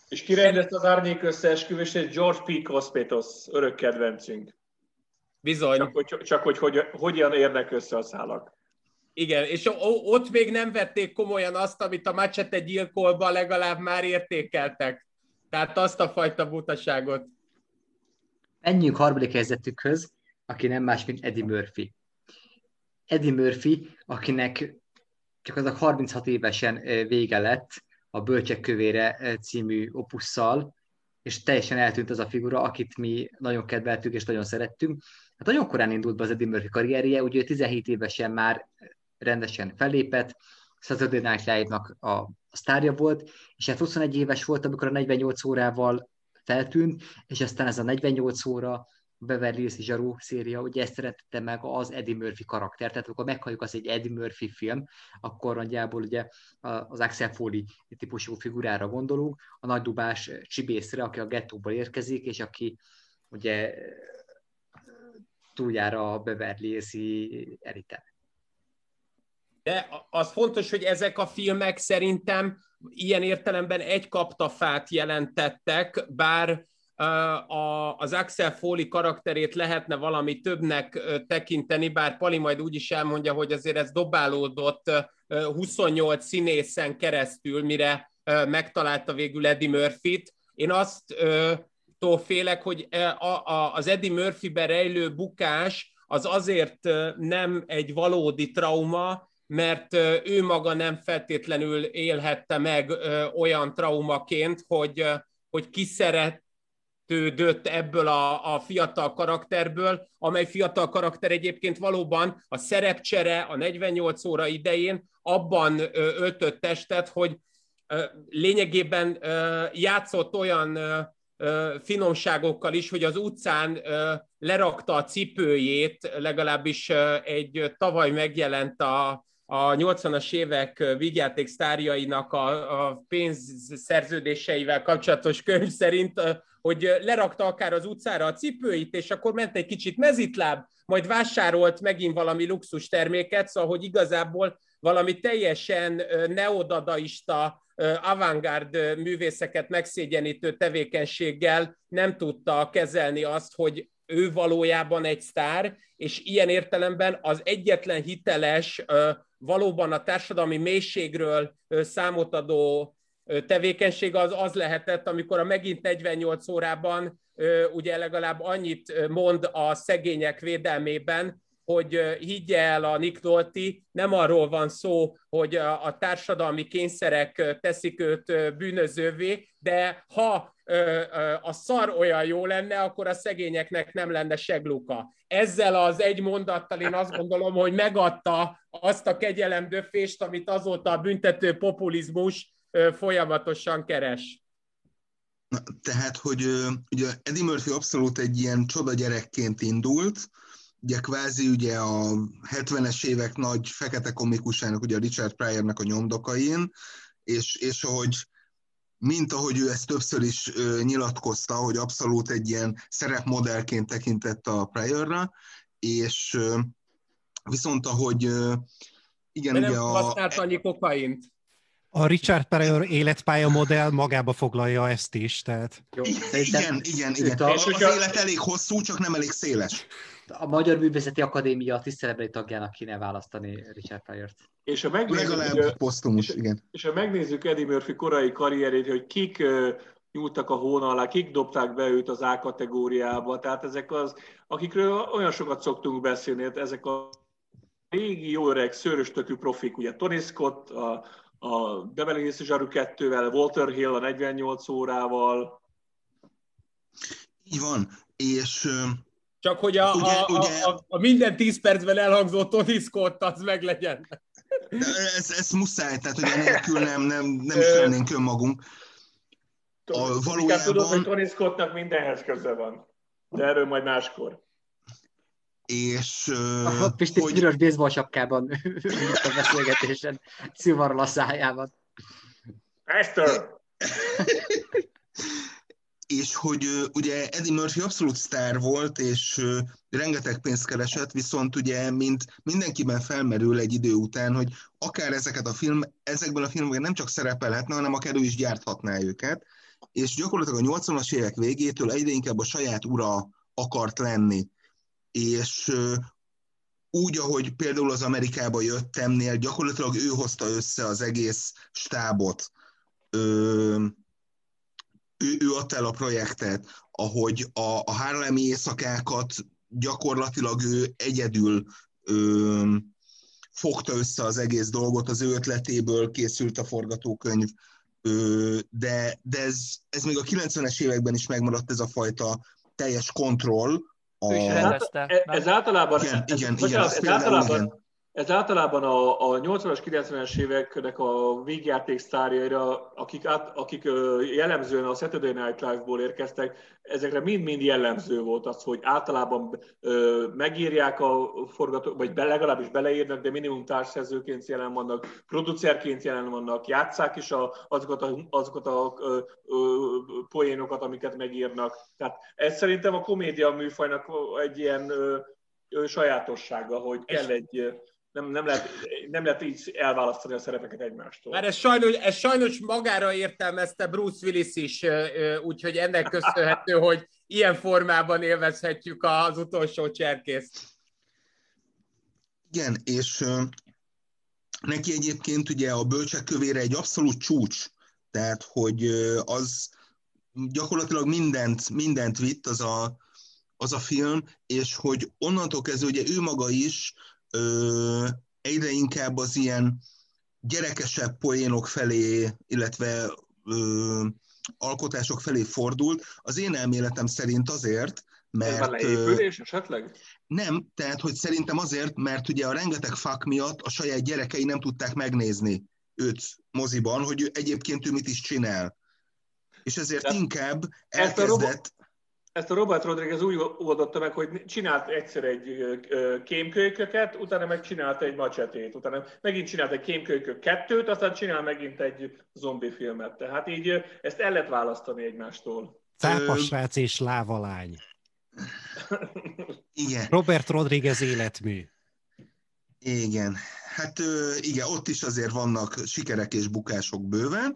És ki rendezte az árnyék összeesküvését? George P. Kospétos, örök kedvencünk. Bizony. Csak hogy, csak hogy, hogy hogyan érnek össze a szálak. Igen, és ott még nem vették komolyan azt, amit a Machete gyilkolba legalább már értékeltek. Tehát azt a fajta butaságot. Menjünk harmadik helyzetükhöz, aki nem más, mint Eddie Murphy. Eddie Murphy, akinek csak az a 36 évesen vége lett a Bölcsek kövére című opusszal, és teljesen eltűnt az a figura, akit mi nagyon kedveltük és nagyon szerettünk. Hát nagyon korán indult be az Eddie Murphy karrierje, ugye 17 évesen már rendesen fellépett, Saturday Night Live-nak a, a sztárja volt, és hát 21 éves volt, amikor a 48 órával feltűnt, és aztán ez a 48 óra Beverly Hills Zsaru széria, ugye ezt szeretette meg az Eddie Murphy karakter, tehát amikor meghalljuk azt egy Eddie Murphy film, akkor nagyjából ugye az Axel Foley típusú figurára gondolunk, a nagy dubás csibészre, aki a gettóból érkezik, és aki ugye túljára a Beverly Hills-i. De az fontos, hogy ezek a filmek szerintem ilyen értelemben egy kaptafát jelentettek, bár az Axel Foley karakterét lehetne valami többnek tekinteni, bár Pali majd úgy is elmondja, hogy azért ez dobálódott 28 színészen keresztül, mire megtalálta végül Eddie Murphy-t. Én azt félek, hogy az Eddie Murphy-be rejlő bukás az azért nem egy valódi trauma, mert ő maga nem feltétlenül élhette meg olyan traumaként, hogy, hogy kiszeret, tődött ebből a, a fiatal karakterből, amely fiatal karakter egyébként valóban a szerepcsere a 48 óra idején abban öltött testet, hogy lényegében játszott olyan finomságokkal is, hogy az utcán lerakta a cipőjét, legalábbis egy tavaly megjelent a, a 80-as évek vígjáték sztárjainak a, a pénzszerződéseivel kapcsolatos könyv szerint, hogy lerakta akár az utcára a cipőit, és akkor ment egy kicsit mezitláb, majd vásárolt megint valami luxus terméket, szóval hogy igazából valami teljesen neodadaista, avantgárd művészeket megszégyenítő tevékenységgel nem tudta kezelni azt, hogy ő valójában egy sztár, és ilyen értelemben az egyetlen hiteles, valóban a társadalmi mélységről számot adó tevékenység az az lehetett, amikor a megint 48 órában ugye legalább annyit mond a szegények védelmében, hogy higgye el a Nick Nolte, nem arról van szó, hogy a társadalmi kényszerek teszik őt bűnözővé, de ha a szar olyan jó lenne, akkor a szegényeknek nem lenne segluka. Ezzel az egy mondattal én azt gondolom, hogy megadta azt a kegyelemdöfést, amit azóta a büntető populizmus folyamatosan keres. Na, tehát, hogy ugye Eddie Murphy abszolút egy ilyen csoda gyerekként indult, ugye kvázi ugye a 70-es évek nagy fekete komikusának, ugye a Richard Pryornak a nyomdokain, és, és ahogy mint ahogy ő ezt többször is ö, nyilatkozta, hogy abszolút egy ilyen szerepmodellként tekintett a Pryorra, és ö, viszont ahogy ö, igen, De nem ugye a... használt annyi kokaint. A Richard Pryor életpálya modell magába foglalja ezt is, tehát... Jó, igen, igen, igen. A, az élet elég hosszú, csak nem elég széles. A Magyar Művészeti Akadémia tiszteletbeli tagjának kéne választani Richard Pryor-t. És ha megnézzük, Legalább posztumus, igen. És ha megnézzük Eddie Murphy korai karrierét, hogy kik nyúltak a hóna alá, kik dobták be őt az A kategóriába, tehát ezek az, akikről olyan sokat szoktunk beszélni, hát ezek a régi, jó öreg, szőröstökű profik, ugye Tony Scott, a, a Beverly Hills Zsaru 2-vel, Walter Hill a 48 órával. Így van, és... Csak hogy a, ugye, a, ugye, a, a minden 10 percben elhangzó Tony Scott az meg legyen. Ez, ez muszáj, tehát hogy [LAUGHS] enélkül nem, nem, nem is lennénk önmagunk. A, valójában... Tudod, hogy Tony Scottnak mindenhez köze van. De erről majd máskor és... A Pisti hogy... piros baseball sapkában a beszélgetésen, szivarral a szájában. Esther! és hogy ugye Eddie Murphy abszolút sztár volt, és rengeteg pénzt keresett, viszont ugye mint mindenkiben felmerül egy idő után, hogy akár ezeket a film, ezekben a filmekben nem csak szerepelhetne, hanem akár ő is gyárthatná őket, és gyakorlatilag a 80-as évek végétől egyre inkább a saját ura akart lenni. És úgy, ahogy például az Amerikába jöttemnél, gyakorlatilag ő hozta össze az egész stábot. Ö, ő, ő adta el a projektet, ahogy a, a Harlemi éjszakákat gyakorlatilag ő egyedül ö, fogta össze az egész dolgot, az ő ötletéből készült a forgatókönyv, ö, de, de ez, ez még a 90-es években is megmaradt ez a fajta teljes kontroll. A... Is rendezte. Ez, általában, igen, ez, igen, igen, ez, ez általában, igen ez általában a, a 80-as, 90-es éveknek a végjáték sztárjaira, akik, át, akik jellemzően a Saturday Night Live-ból érkeztek, ezekre mind-mind jellemző volt az, hogy általában ö, megírják a forgató, vagy be, legalábbis beleírnak, de minimum társszerzőként jelen vannak, producerként jelen vannak, játszák is a, azokat a, azokat a ö, ö, poénokat, amiket megírnak. Tehát ez szerintem a komédia műfajnak egy ilyen ö, sajátossága, hogy kell egy nem, nem, lehet, nem lehet így elválasztani a szerepeket egymástól. Már ez sajnos, ez sajnos magára értelmezte Bruce Willis is, úgyhogy ennek köszönhető, [LAUGHS] hogy ilyen formában élvezhetjük az utolsó cserkészt. Igen, és neki egyébként ugye a bölcsek kövére egy abszolút csúcs, tehát hogy az gyakorlatilag mindent, mindent vitt az a, az a film, és hogy onnantól kezdve ugye ő maga is ö, egyre inkább az ilyen gyerekesebb poénok felé, illetve ö, alkotások felé fordult. Az én elméletem szerint azért, mert... Ez leépülés esetleg? Nem, tehát hogy szerintem azért, mert ugye a rengeteg fak miatt a saját gyerekei nem tudták megnézni őt moziban, hogy egyébként ő mit is csinál. És ezért Tehát inkább elkezdett ezt a Robert Rodriguez úgy oldotta meg, hogy csinált egyszer egy kémkölyköket, utána meg csinált egy macsetét, utána megint csinált egy kémkölykök kettőt, aztán csinál megint egy zombi filmet. Tehát így ezt el lehet választani egymástól. Cápasrác és lávalány. [LAUGHS] Igen. Robert Rodriguez életmű. Igen. Hát igen, ott is azért vannak sikerek és bukások bőven,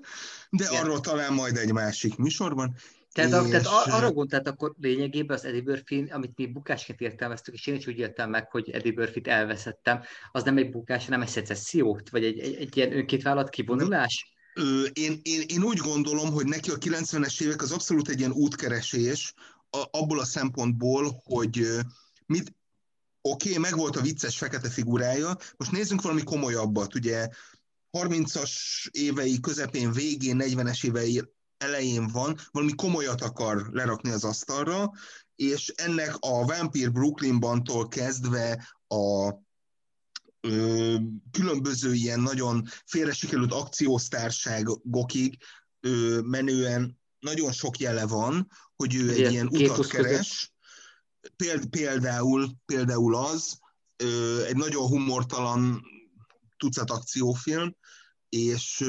de igen. arról talán majd egy másik műsorban. Tehát, tehát arra gondolt, akkor lényegében az Eddie Murphy, amit mi bukásként értelmeztük, és én is úgy értem meg, hogy Eddie Murphy-t elveszettem, az nem egy bukás, hanem egy szecessziót, vagy egy, egy, egy ilyen önként vállalt kivonulás? Ö, én, én, én úgy gondolom, hogy neki a 90-es évek az abszolút egy ilyen útkeresés, a, abból a szempontból, hogy mit, oké, okay, meg volt a vicces fekete figurája, most nézzünk valami komolyabbat, ugye 30-as évei közepén, végén, 40-es évei elején van, valami komolyat akar lerakni az asztalra, és ennek a Vampire Brooklynbantól kezdve a ö, különböző ilyen nagyon félre sikerült akciósztárságokig ö, menően nagyon sok jele van, hogy ő egy ilyen utat keres. Péld, például, például az, ö, egy nagyon humortalan tucat akciófilm, és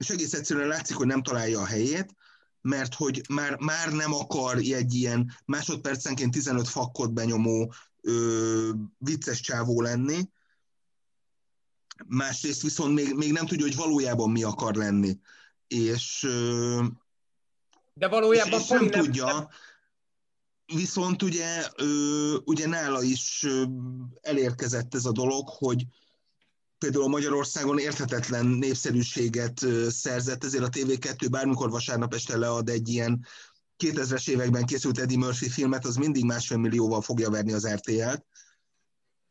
és egész egyszerűen látszik, hogy nem találja a helyét, mert hogy már, már nem akar egy ilyen másodpercenként 15 fakkot benyomó ö, vicces csávó lenni, másrészt viszont még, még nem tudja, hogy valójában mi akar lenni. És, ö, De valójában és, és nem, nem tudja, viszont ugye, ö, ugye nála is ö, elérkezett ez a dolog, hogy, például Magyarországon érthetetlen népszerűséget szerzett, ezért a TV2 bármikor vasárnap este lead egy ilyen 2000-es években készült Eddie Murphy filmet, az mindig másfél millióval fogja verni az RTL-t.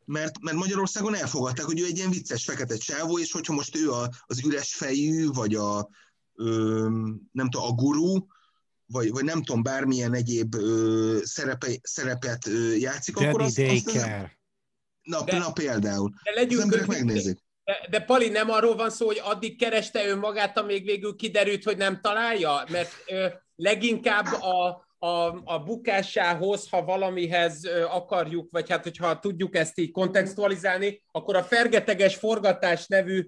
Mert, mert Magyarországon elfogadták, hogy ő egy ilyen vicces fekete csávó, és hogyha most ő a, az üres fejű, vagy a, ö, nem tudom, a gurú, vagy, vagy nem tudom, bármilyen egyéb ö, szerepe, szerepet ö, játszik, Daddy akkor azt, azt, Na, de, na például. De legyünk az megnézik. De, de Pali, nem arról van szó, hogy addig kereste önmagát, amíg végül kiderült, hogy nem találja? Mert ö, leginkább a, a, a bukásához, ha valamihez akarjuk, vagy hát hogyha tudjuk ezt így kontextualizálni, akkor a Fergeteges Forgatás nevű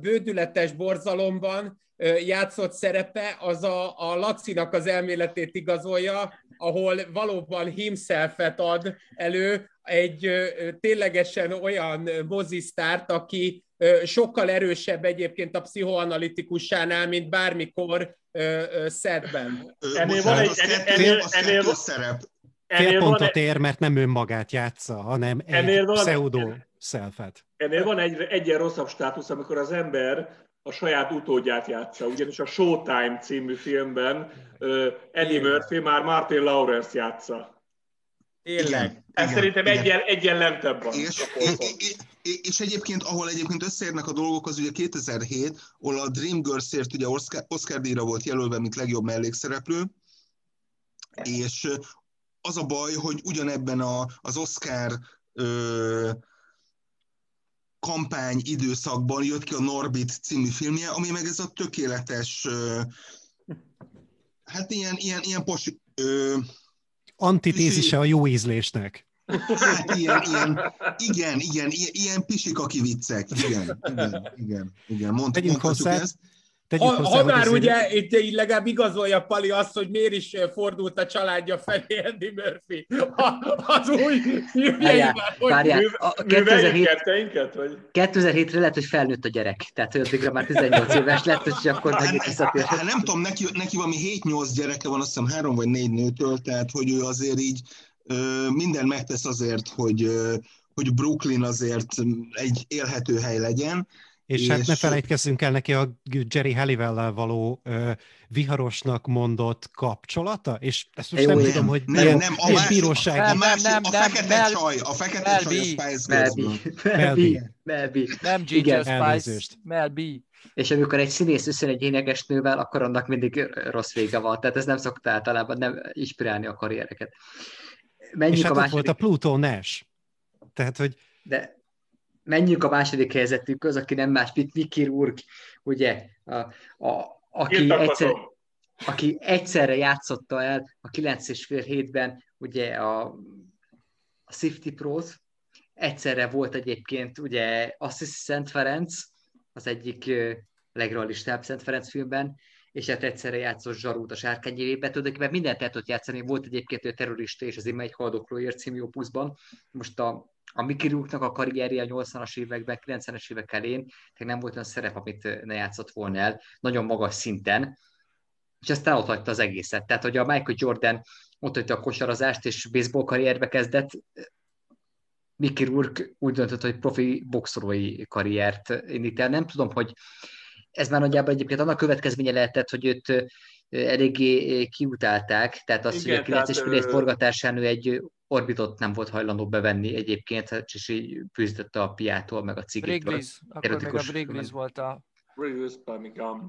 bődületes borzalomban játszott szerepe, az a, a Lacinak az elméletét igazolja, ahol valóban himselfet ad elő egy ténylegesen olyan mozisztárt, aki sokkal erősebb egyébként a pszichoanalitikusánál, mint bármikor szedben. Ennél van egy, ennél, ennél, szerep. Fél pontot ér, mert nem önmagát játsza, hanem egy pseudo selfet. Ennél van egy egyen rosszabb státusz, amikor az ember a saját utódját játsza. Ugyanis a Showtime című filmben uh, Eddie Igen. Murphy már Martin Lawrence játsza. Tényleg. Ez szerintem egyen, egyen lentebb van. És, és, és egyébként, ahol egyébként összeérnek a dolgok, az ugye 2007, ahol a Dreamgirls-ért ugye Oscar, Oscar díjra volt jelölve, mint legjobb mellékszereplő, és az a baj, hogy ugyanebben a, az Oscar ö, kampány időszakban jött ki a Norbit című filmje, ami meg ez a tökéletes, hát ilyen, ilyen, ilyen pos, ö, Antitézise a jó ízlésnek. Hát ilyen, ilyen, igen, igen, ilyen, ilyen pisikaki viccek, igen, igen, igen, igen. Mond, Tegyünk hozzá, ezt. Ha, hozzá, ha már ugye itt így legalább igazolja Pali azt, hogy miért is fordult a családja felé Andy Murphy az új filmjeivel. Várjál, a 2007, 2007-re lehet, hogy felnőtt a gyerek, tehát hogy addigra már 18 éves lett, és akkor megint visszatért. Hát nem tudom, neki, neki valami 7-8 gyereke van, azt hiszem három vagy négy nőtől, tehát hogy ő azért így minden megtesz azért, hogy, hogy Brooklyn azért egy élhető hely legyen. És, és hát ne felejtkezzünk el neki a Jerry Halliwell való uh, viharosnak mondott kapcsolata, és ezt most Jó, nem tudom, hogy nem, milyen, nem, a másik, bíróság. Nem, nem, nem, a fekete nem, csaj, a fekete Mel csaj a Spice Girls. Mel B. Nem Ginger Spice, Mel B. És amikor egy színész összön egy énekesnővel, akkor annak mindig rossz vége van. Tehát ez nem szokta általában nem inspirálni a karriereket menjünk és hát a második... volt a Pluto Nash. Tehát, hogy... De menjünk a második helyzetünkhöz, aki nem más, mint Mickey Rourke, ugye, a, a, aki, egyszer, aki egyszerre játszotta el a 9 és fél hétben ugye a, a Safety Pros, egyszerre volt egyébként ugye Assisi Szent Ferenc, az egyik legrealistább Szent Ferenc filmben, és hát egyszerre játszott Zsarút a sárkányévébe, tulajdonképpen mindent el tudott játszani, volt egyébként ő terrorista, és az ima egy haldoklóért című opuszban. Most a, a Mickey a karrierje a 80-as években, 90-es évek elén, nem volt olyan szerep, amit ne játszott volna el, nagyon magas szinten, és aztán ott hagyta az egészet. Tehát, hogy a Michael Jordan ott hagyta a kosarazást, és baseball karrierbe kezdett, Mickey Rourke úgy döntött, hogy profi boxolói karriert indít el. Nem tudom, hogy ez már nagyjából egyébként annak következménye lehetett, hogy őt eléggé kiutálták, tehát az, Igen, hogy a 9-es pilét forgatásán ő egy orbitot nem volt hajlandó bevenni egyébként, hát és így fűztette a piától, meg a cigitől. Wrigley's, akkor még a volt a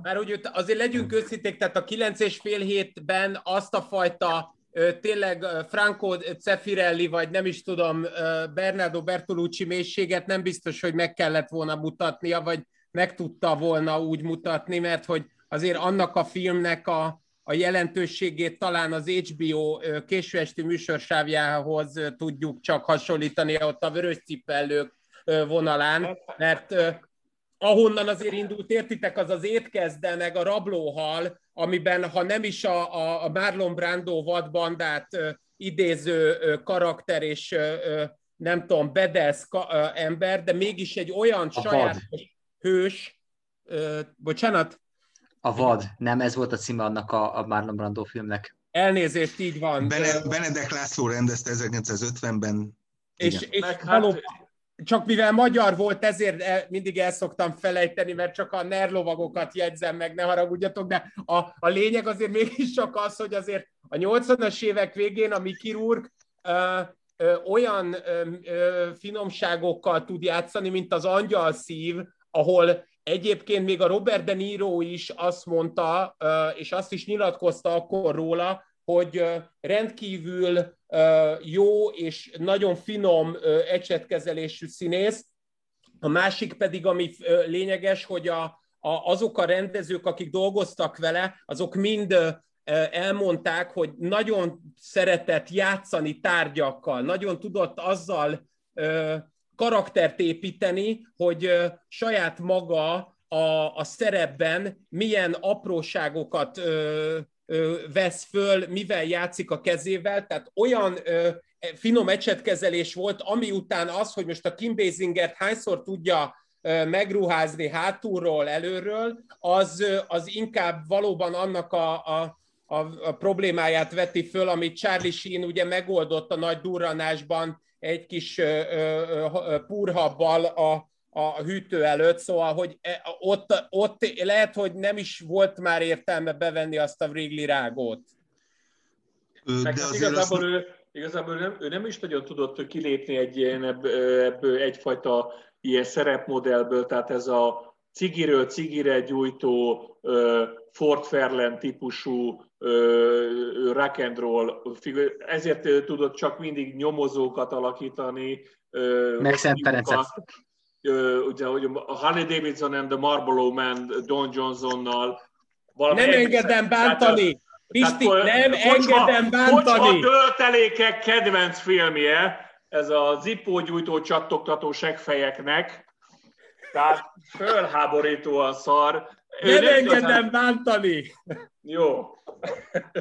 Mert úgy azért legyünk őszinték, tehát a 9 és fél hétben azt a fajta tényleg Franco Cefirelli, vagy nem is tudom, Bernardo Bertolucci mélységet nem biztos, hogy meg kellett volna mutatnia, vagy meg tudta volna úgy mutatni, mert hogy azért annak a filmnek a, a jelentőségét talán az HBO késő esti műsorsávjához tudjuk csak hasonlítani, ott a vörös cipellők vonalán, mert ahonnan azért indult, értitek, az az étkezde, meg a rablóhal, amiben ha nem is a, a Marlon Brando vadbandát idéző karakter és nem tudom, bedesz ember, de mégis egy olyan a sajátos hős, bocsánat? A vad, nem ez volt a címe annak a, a Marlon Brando filmnek. Elnézést, így van. Bene, Benedek László rendezte 1950-ben. És, és hát, való, csak mivel magyar volt, ezért mindig el szoktam felejteni, mert csak a nerlovagokat jegyzem meg, ne haragudjatok, de a, a lényeg azért mégis csak az, hogy azért a 80-as évek végén a Mickey Rourke ö, ö, olyan ö, ö, finomságokkal tud játszani, mint az angyal szív, ahol egyébként még a Robert De Niro is azt mondta, és azt is nyilatkozta akkor róla, hogy rendkívül jó és nagyon finom ecsetkezelésű színész. A másik pedig, ami lényeges, hogy a, a, azok a rendezők, akik dolgoztak vele, azok mind elmondták, hogy nagyon szeretett játszani tárgyakkal, nagyon tudott azzal karaktert építeni, hogy saját maga a, a szerepben milyen apróságokat ö, ö, vesz föl, mivel játszik a kezével, tehát olyan ö, finom ecsetkezelés volt, ami után az, hogy most a Kim Basingert hányszor tudja megruházni hátulról, előről, az, az inkább valóban annak a, a, a, a problémáját veti föl, amit Charlie Sheen ugye megoldott a nagy durranásban egy kis ö, ö, púrhabbal a, a hűtő előtt, szóval, hogy e, ott, ott lehet, hogy nem is volt már értelme bevenni azt a Wrigley rágót. De hát igazából, ő, igazából nem, ő nem is nagyon tudott kilépni egy ilyen, ebből egyfajta ilyen szerepmodellből, tehát ez a cigiről cigire gyújtó Fort Fairland típusú rock and roll figur, ezért tudott csak mindig nyomozókat alakítani. Meg Szent Ferencet. Ugye, hogy a Harley Davidson and the Marlboro Man Don Johnsonnal. Nem engedem bántani! Pisti, nem kocsma, engedem bántani! Kocsma töltelékek kedvenc filmje, ez a zipógyújtó csattogtató segfejeknek, tehát fölháborítóan szar. Nem engedem bántani! Jó.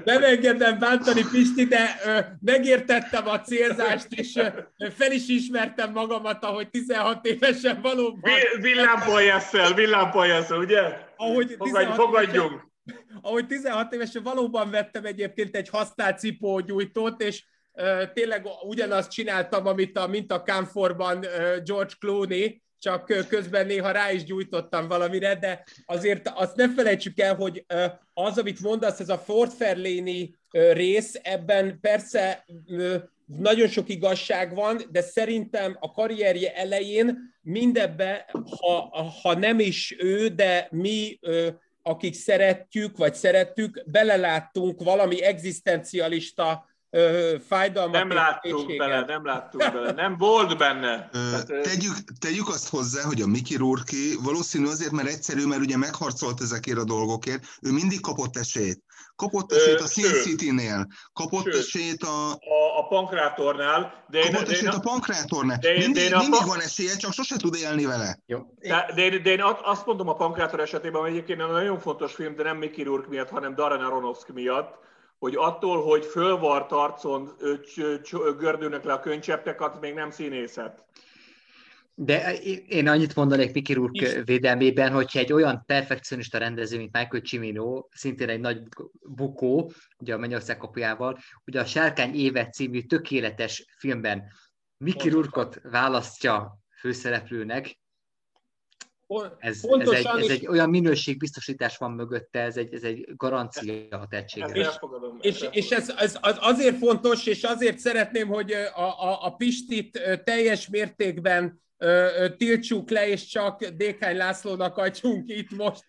Nem engedem bántani, Pisti, de ö, megértettem a célzást, és ö, fel is ismertem magamat, ahogy 16 évesen valóban. Villámpoljásszel, villámpoljásszel, ugye? Ahogy Fogadj, fogadjunk. Évesen, ahogy 16 évesen valóban vettem egyébként egy használt cipógyújtót, és tényleg ugyanazt csináltam, amit a, mint a Camforban George Clooney, csak közben néha rá is gyújtottam valamire, de azért azt ne felejtsük el, hogy az, amit mondasz, ez a Fort Fairlane rész, ebben persze nagyon sok igazság van, de szerintem a karrierje elején mindebbe, ha, ha nem is ő, de mi, akik szeretjük, vagy szerettük, beleláttunk valami egzisztencialista fájdalmat. Nem láttunk bele, nem láttunk bele, nem volt benne. Tehát, tegyük, tegyük azt hozzá, hogy a Mickey Rourke valószínű azért, mert egyszerű, mert ugye megharcolt ezekért a dolgokért, ő mindig kapott esélyt. Kapott esélyt a Sin City-nél, kapott sőt, esélyt a... A, a pankrátornál. De kapott én, esélyt a pankrátornál. De, mindig, de mindig a... van esélye, csak sose tud élni vele. Jó. De, de, de én azt mondom a pankrátor esetében, hogy egyébként nagyon fontos film, de nem Mickey Rourke miatt, hanem Darren Aronofsky miatt, hogy attól, hogy fölvart arcon gördülnek le a könycseptek, az még nem színészet. De én annyit mondanék Miki Rourke védelmében, hogyha egy olyan perfekcionista rendező, mint Michael Cimino, szintén egy nagy bukó, ugye a Mennyország kapujával, ugye a Sárkány évet című tökéletes filmben Miki Rourke-ot választja főszereplőnek, ez, ez, egy, ez egy olyan minőségbiztosítás van mögötte, ez egy, ez egy garancia a tehetségre. És, és, és ez, ez az azért fontos, és azért szeretném, hogy a, a, a Pistit teljes mértékben tiltsuk le, és csak Dékány Lászlónak adjunk itt most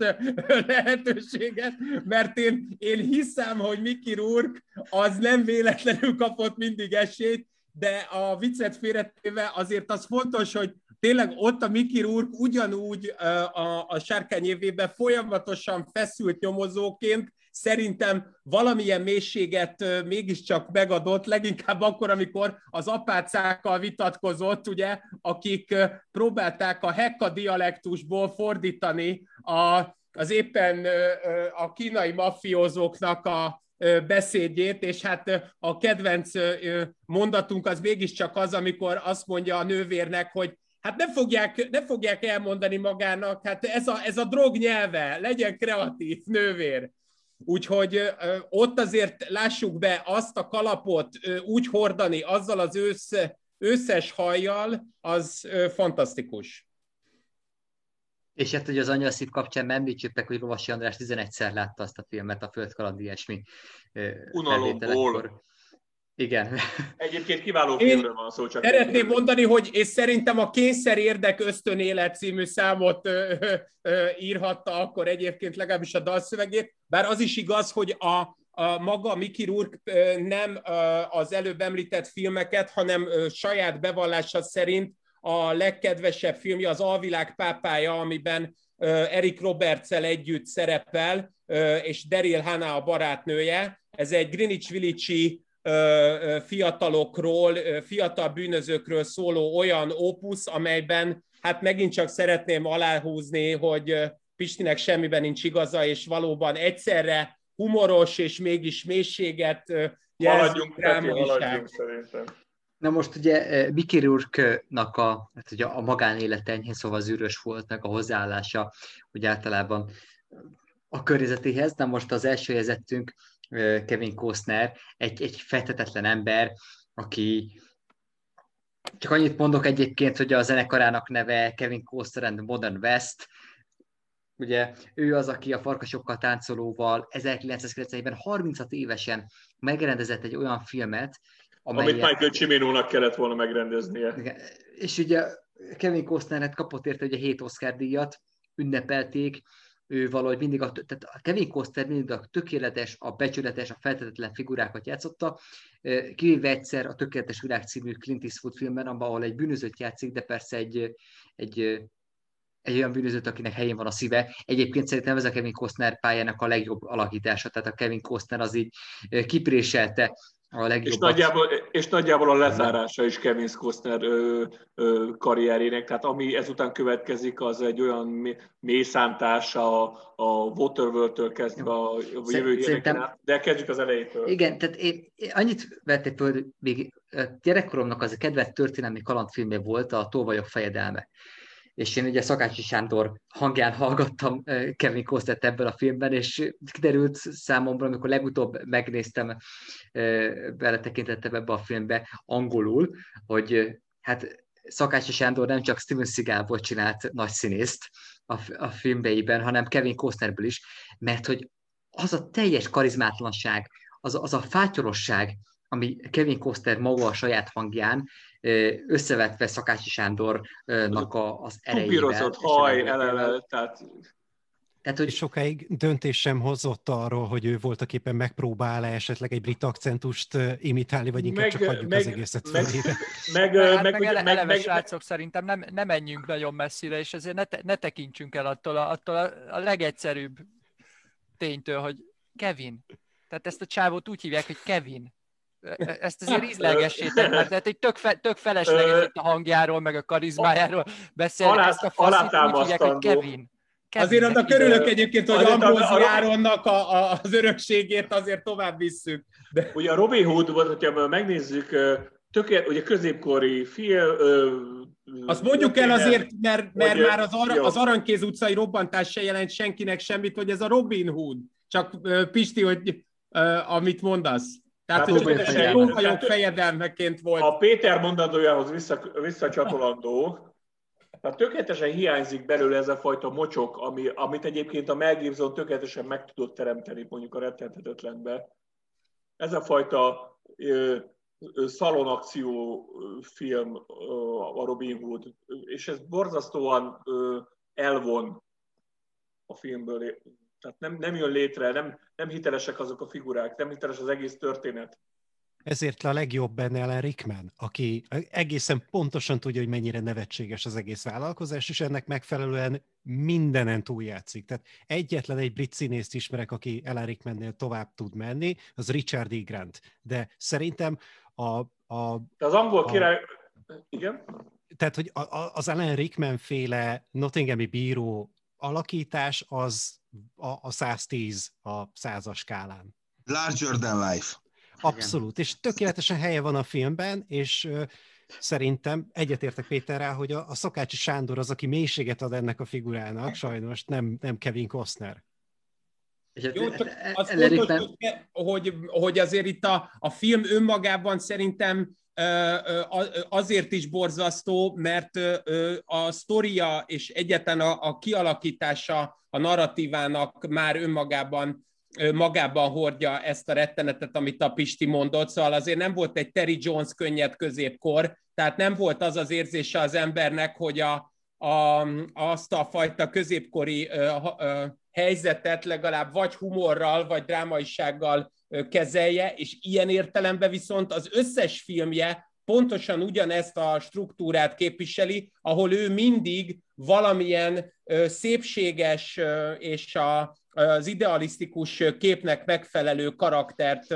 lehetőséget, mert én, én hiszem, hogy Miki Rourke az nem véletlenül kapott mindig esélyt, de a viccet félretéve azért az fontos, hogy tényleg ott a Miki Rourke ugyanúgy a, a sárkány évében folyamatosan feszült nyomozóként, szerintem valamilyen mélységet mégiscsak megadott, leginkább akkor, amikor az apácákkal vitatkozott, ugye, akik próbálták a hekka dialektusból fordítani a, az éppen a kínai mafiózóknak a, beszédjét, és hát a kedvenc mondatunk az mégiscsak az, amikor azt mondja a nővérnek, hogy hát nem fogják, nem fogják elmondani magának, hát ez a, ez a drog nyelve, legyen kreatív, nővér. Úgyhogy ott azért lássuk be azt a kalapot úgy hordani, azzal az össze, összes hajjal, az fantasztikus. És hát, hogy az anyaszív kapcsán említsük meg, hogy Lovasi András 11-szer látta azt a filmet, a Földkaland ilyesmi Unalomból. Igen. Egyébként kiváló filmről van szó. Csak szeretném mondani, hogy és szerintem a Kényszer érdek ösztönélet című számot ö, ö, ö, írhatta akkor egyébként legalábbis a dalszövegét, bár az is igaz, hogy a, a maga Miki Rourke nem az előbb említett filmeket, hanem saját bevallása szerint a legkedvesebb filmje az Alvilág pápája, amiben Eric roberts együtt szerepel, és Daryl Hannah a barátnője. Ez egy Greenwich Village fiatalokról, fiatal bűnözőkről szóló olyan opus, amelyben hát megint csak szeretném aláhúzni, hogy Pistinek semmiben nincs igaza, és valóban egyszerre humoros és mégis mélységet jelzik haladjunk szerintem. Na most ugye Miki Rourke-nak a, hát ugye a magánélete enyhén szóval zűrös volt, meg a hozzáállása, hogy általában a környezetéhez, de most az első helyezettünk Kevin Costner, egy, egy fetetetlen ember, aki csak annyit mondok egyébként, hogy a zenekarának neve Kevin Costner and Modern West, ugye ő az, aki a farkasokkal táncolóval 1991-ben 36 évesen megrendezett egy olyan filmet, amelyet... Amit Michael Cimino-nak kellett volna megrendeznie. Igen. És ugye Kevin Costner kapott érte ugye 7 Oscar díjat, ünnepelték, ő valahogy mindig a, tehát a Kevin Costner mindig a tökéletes, a becsületes, a feltetetlen figurákat játszotta, kivéve egyszer a Tökéletes Világ című Clint Eastwood filmben, ahol egy bűnözőt játszik, de persze egy, egy, egy olyan bűnözőt, akinek helyén van a szíve. Egyébként szerintem ez a Kevin Costner pályának a legjobb alakítása, tehát a Kevin Costner az így kipréselte a. És nagyjából, és nagyjából a lezárása is Kevin Costner ö, ö, karrierének, tehát ami ezután következik, az egy olyan mélyszántása a, a Waterworld-től kezdve a jövő Szerintem... de kezdjük az elejétől. Igen, tehát én, én annyit vették föl, még gyerekkoromnak az a kedvenc történelmi kalandfilmje volt a Tolvajok fejedelme és én ugye Szakácsi Sándor hangján hallgattam Kevin Costner ebből a filmben, és kiderült számomra, amikor legutóbb megnéztem, beletekintettem ebbe a filmbe angolul, hogy hát Szakácsi Sándor nem csak Steven Seagalból csinált nagy színészt a, a filmbeiben, hanem Kevin Costnerből is, mert hogy az a teljes karizmátlanság, az, az a fátyorosság, ami Kevin Costner maga a saját hangján, összevetve Szakácsi Sándornak a, az erejével. Tupírozott haj, eleve, tehát... Tehát, hogy... Sokáig döntés sem hozott arról, hogy ő voltak éppen megpróbál-e esetleg egy brit akcentust imitálni, vagy inkább meg, csak hagyjuk meg, az egészet meg, meg, meg, meg, meg, ele, eleve meg, srácok, szerintem nem, nem menjünk nagyon messzire, és ezért ne, te, ne tekintsünk el attól, a, attól a, a legegyszerűbb ténytől, hogy Kevin. Tehát ezt a csávót úgy hívják, hogy Kevin. E, ezt azért ízlegessé tett, tehát egy tök, fe, tök felesleges itt a hangjáról, meg a karizmájáról beszélni, alá, ezt a faszit úgy hívják, hogy Kevin. Kevin azért annak örülök egyébként, hogy Ambrózi Áronnak a, a, az örökségét azért tovább visszük. De... Ugye a Robin Hood, hogyha megnézzük, tökélet, ugye középkori film, azt mondjuk el azért, mert, mert már az, ar- az Aranykéz utcai robbantás se jelent senkinek semmit, hogy ez a Robin Hood. Csak Pisti, hogy amit mondasz. Tehát, hát, hogy ez vagyok fejedelmeként volt. A Péter mondandójához vissza, visszacsatolandó, tehát tökéletesen hiányzik belőle ez a fajta mocsok, ami, amit egyébként a Mel Gibson tökéletesen meg tudott teremteni mondjuk a rettenthetetlenbe. Ez a fajta ö, ö, szalonakció film ö, a Robin Hood, és ez borzasztóan ö, elvon a filmből tehát nem, nem jön létre, nem, nem hitelesek azok a figurák, nem hiteles az egész történet. Ezért a legjobb benne Ellen Rickman, aki egészen pontosan tudja, hogy mennyire nevetséges az egész vállalkozás, és ennek megfelelően mindenen túljátszik. Tehát egyetlen egy brit színészt ismerek, aki Ellen Rickmannél tovább tud menni, az Richard E. Grant. De szerintem a... a De az angol király... A, igen? Tehát, hogy a, a, az Ellen Rickman féle Nottinghami bíró alakítás az a, a 110 a százas skálán. Larger than life. Abszolút, és tökéletesen helye van a filmben, és uh, szerintem egyetértek Péterrel, hogy a, a Szakácsi Sándor az, aki mélységet ad ennek a figurának, sajnos nem, nem Kevin Costner. Jó, csak az fontos, hogy, hogy azért itt a, a film önmagában szerintem azért is borzasztó, mert a sztoria és egyetlen a, kialakítása a narratívának már önmagában magában hordja ezt a rettenetet, amit a Pisti mondott, szóval azért nem volt egy Terry Jones könnyed középkor, tehát nem volt az az érzése az embernek, hogy a, a, azt a fajta középkori ö, ö, helyzetet legalább vagy humorral, vagy drámaisággal kezelje, és ilyen értelemben viszont az összes filmje pontosan ugyanezt a struktúrát képviseli, ahol ő mindig valamilyen szépséges és a, az idealisztikus képnek megfelelő karaktert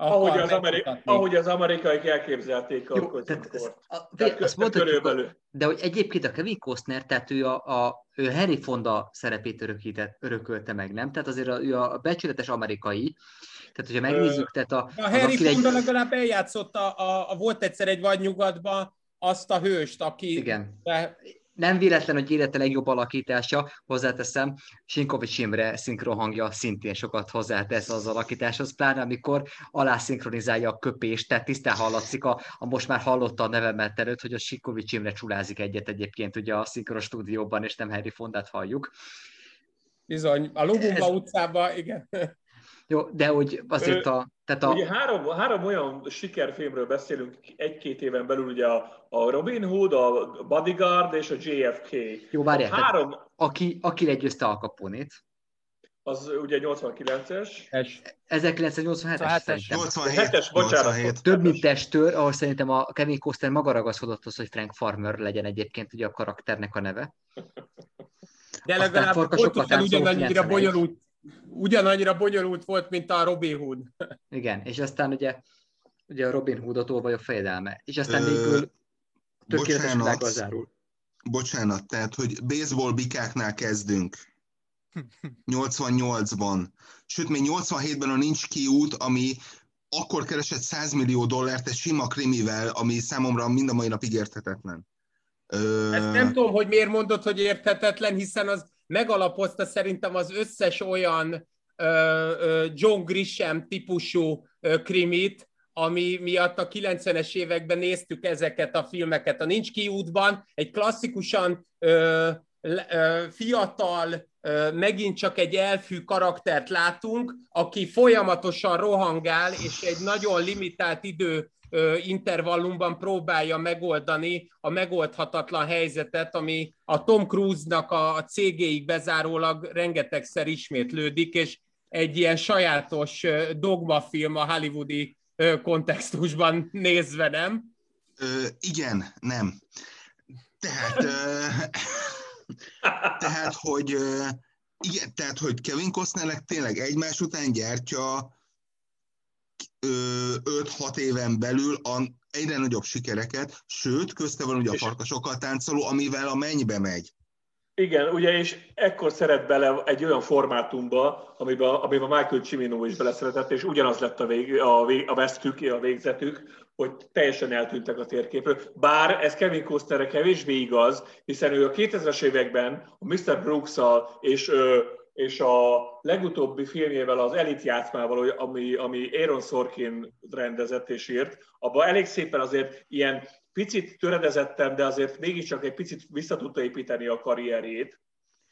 ahogy az, ameri- ahogy az amerikai elképzelték Jó, a tehát, a, tehát, azt körülbelül. De hogy egyébként a Kevin Costner, tehát ő a, a ő Harry Fonda szerepét örökített, örökölte meg, nem? Tehát azért a, ő a becsületes amerikai, tehát hogyha megnézzük, tehát a... A Harry Fonda egy... legalább eljátszotta, a, a, volt egyszer egy vagy nyugatban azt a hőst, aki... Igen. De nem véletlen, hogy élete legjobb alakítása, hozzáteszem, Sinkovics Imre szinkrohangja szintén sokat hozzátesz az alakításhoz, pláne amikor alá szinkronizálja a köpést, tehát tisztán hallatszik a, a most már hallotta a nevemet előtt, hogy a Sinkovics Imre csulázik egyet egyébként ugye a szinkros stúdióban, és nem Harry Fondát halljuk. Bizony, a Lubumba Ez... utcában, igen. Jó, de úgy azért a... Tehát a... Ugye három, három olyan sikerfilmről beszélünk egy-két éven belül, ugye a, a Robin Hood, a Bodyguard és a JFK. Jó, várjál, három... aki, aki legyőzte a kaponét. Az ugye 89-es. 1987-es. 87-es, bocsánat. Több mint testőr, ahol szerintem a Kevin Costner maga ragaszkodott az, hogy Frank Farmer legyen egyébként ugye a karakternek a neve. De legalább pontosan ugyanannyira bonyolult ugyanannyira bonyolult volt, mint a Robin Hood. Igen, és aztán ugye, ugye a Robin Hoodot olvaj a fejedelme, és aztán végül tökéletes világ zárul. Bocsánat, tehát, hogy baseball bikáknál kezdünk. 88-ban. Sőt, még 87-ben a Nincs kiút, ami akkor keresett 100 millió dollárt egy sima krimivel, ami számomra mind a mai napig érthetetlen. Ö... Ezt nem tudom, hogy miért mondod, hogy érthetetlen, hiszen az megalapozta szerintem az összes olyan John Grisham típusú krimit, ami miatt a 90-es években néztük ezeket a filmeket. A Nincs kiútban egy klasszikusan ö, ö, fiatal, ö, megint csak egy elfű karaktert látunk, aki folyamatosan rohangál, és egy nagyon limitált idő intervallumban próbálja megoldani a megoldhatatlan helyzetet, ami a Tom Cruise-nak a cégéig bezárólag rengetegszer ismétlődik, és egy ilyen sajátos dogmafilm a hollywoodi kontextusban nézve, nem? Ö, igen, nem. Tehát, ö, tehát, hogy igen, tehát, hogy Kevin Costnernek tényleg egymás után gyártja 5-6 éven belül a egyre nagyobb sikereket, sőt, közte van ugye a farkasokkal táncoló, amivel a mennybe megy. Igen, ugye, és ekkor szeret bele egy olyan formátumba, amiben, amiben Michael Cimino is beleszeretett, és ugyanaz lett a, vég, a, vég, a vesztük, a végzetük, hogy teljesen eltűntek a térképről. Bár ez Kevin Costnerre kevésbé igaz, hiszen ő a 2000-es években a Mr. brooks és és a legutóbbi filmjével, az Elit játszmával, ami, ami Aaron Sorkin rendezett és írt, abban elég szépen azért ilyen picit töredezettem, de azért mégiscsak egy picit vissza tudta építeni a karrierjét.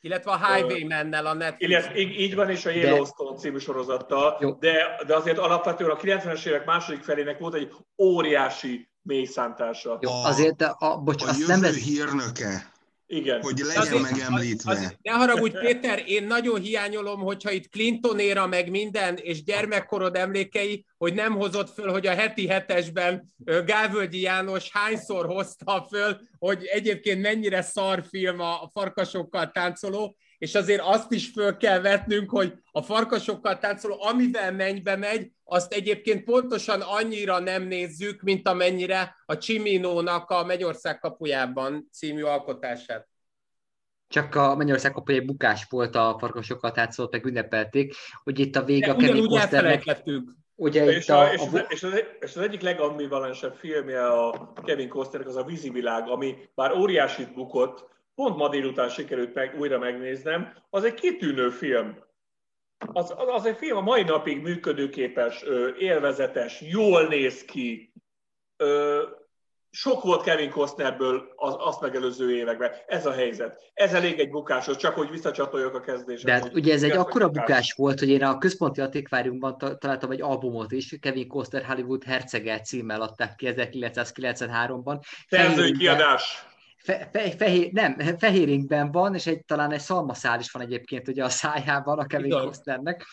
Illetve a Highwayman-nel a Netflix. Illetve, így, így van, és a Yellowstone de... című sorozattal, de, de azért alapvetően a 90-es évek második felének volt egy óriási mélyszántása. Jó, azért, a, a, bocs, a jövő nem lesz... hírnöke. Igen. Hogy legyen azért, megemlítve. Az, az, ne haragudj, Péter, én nagyon hiányolom, hogyha itt Clintonéra meg minden, és gyermekkorod emlékei, hogy nem hozott föl, hogy a heti hetesben Gávölgyi János hányszor hozta föl, hogy egyébként mennyire szar film a farkasokkal táncoló, és azért azt is föl kell vetnünk, hogy a farkasokkal táncoló, amivel mennybe megy, azt egyébként pontosan annyira nem nézzük, mint amennyire a Csiminónak a Mennyország kapujában című alkotását. Csak a Mennyország kapuja bukás volt a farkasokkal táncolót, meg ünnepelték, hogy itt a vége a Kevin Costnernek... Ugye és, itt a, a, és, az, és, az, és az egyik legambivalensebb filmje a Kevin Costnernek az a vízivilág, ami bár óriásit bukott, pont ma délután sikerült meg, újra megnéznem, az egy kitűnő film. Az, az egy film a mai napig működőképes, élvezetes, jól néz ki. Sok volt Kevin Costnerből az, azt megelőző években. Ez a helyzet. Ez elég egy bukáshoz, csak hogy visszacsatoljak a kezdésre. De hát, ugye ez egy akkora bukás. bukás volt, hogy én a központi antikváriumban találtam egy albumot is, Kevin Costner Hollywood Hercege címmel adták ki 1993-ban. Szerzői kiadás fe, fe, fehér, nem, fehér van, és egy, talán egy szalmaszál is van egyébként ugye a szájában a Kevin Costnernek.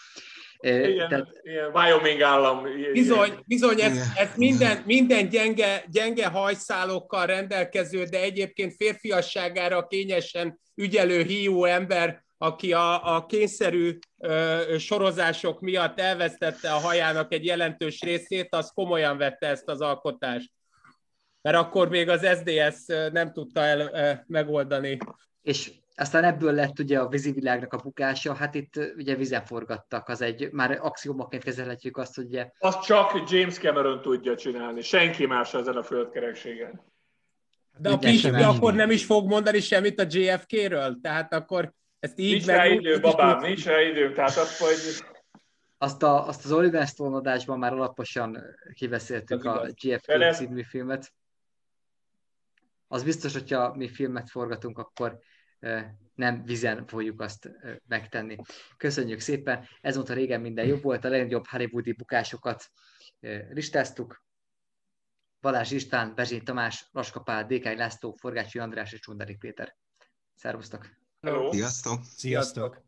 Ilyen, Tehát... ilyen Wyoming állam. Bizony, bizony ez, ez minden, minden gyenge, gyenge hajszálokkal rendelkező, de egyébként férfiasságára kényesen ügyelő hiú ember, aki a, a kényszerű ö, sorozások miatt elvesztette a hajának egy jelentős részét, az komolyan vette ezt az alkotást. Mert akkor még az SDS nem tudta el megoldani. És aztán ebből lett ugye a vízivilágnak a bukása, hát itt ugye vizen forgattak, az egy, már axiomaként kezelhetjük azt, hogy ugye... Azt csak James Cameron tudja csinálni, senki más ezen a földkerekségen. De a Pisti akkor nem is fog mondani semmit a JFK-ről? Tehát akkor ezt így nincs meg... Rá idő, babám, nincs rá idő, tehát azt majd... Azt, a, azt az Oliver Stone adásban már alaposan kiveszéltük a JFK című filmet. Az biztos, hogyha mi filmet forgatunk, akkor nem vizen fogjuk azt megtenni. Köszönjük szépen, ez volt a régen minden jobb volt, a legnagyobb hollywoodi bukásokat listáztuk. Balázs István, Bezsény Tamás, Laska Pál, Dékány László, Forgácsi András és Csundari Péter. Szervusztok! Hello. Sziasztok! Sziasztok!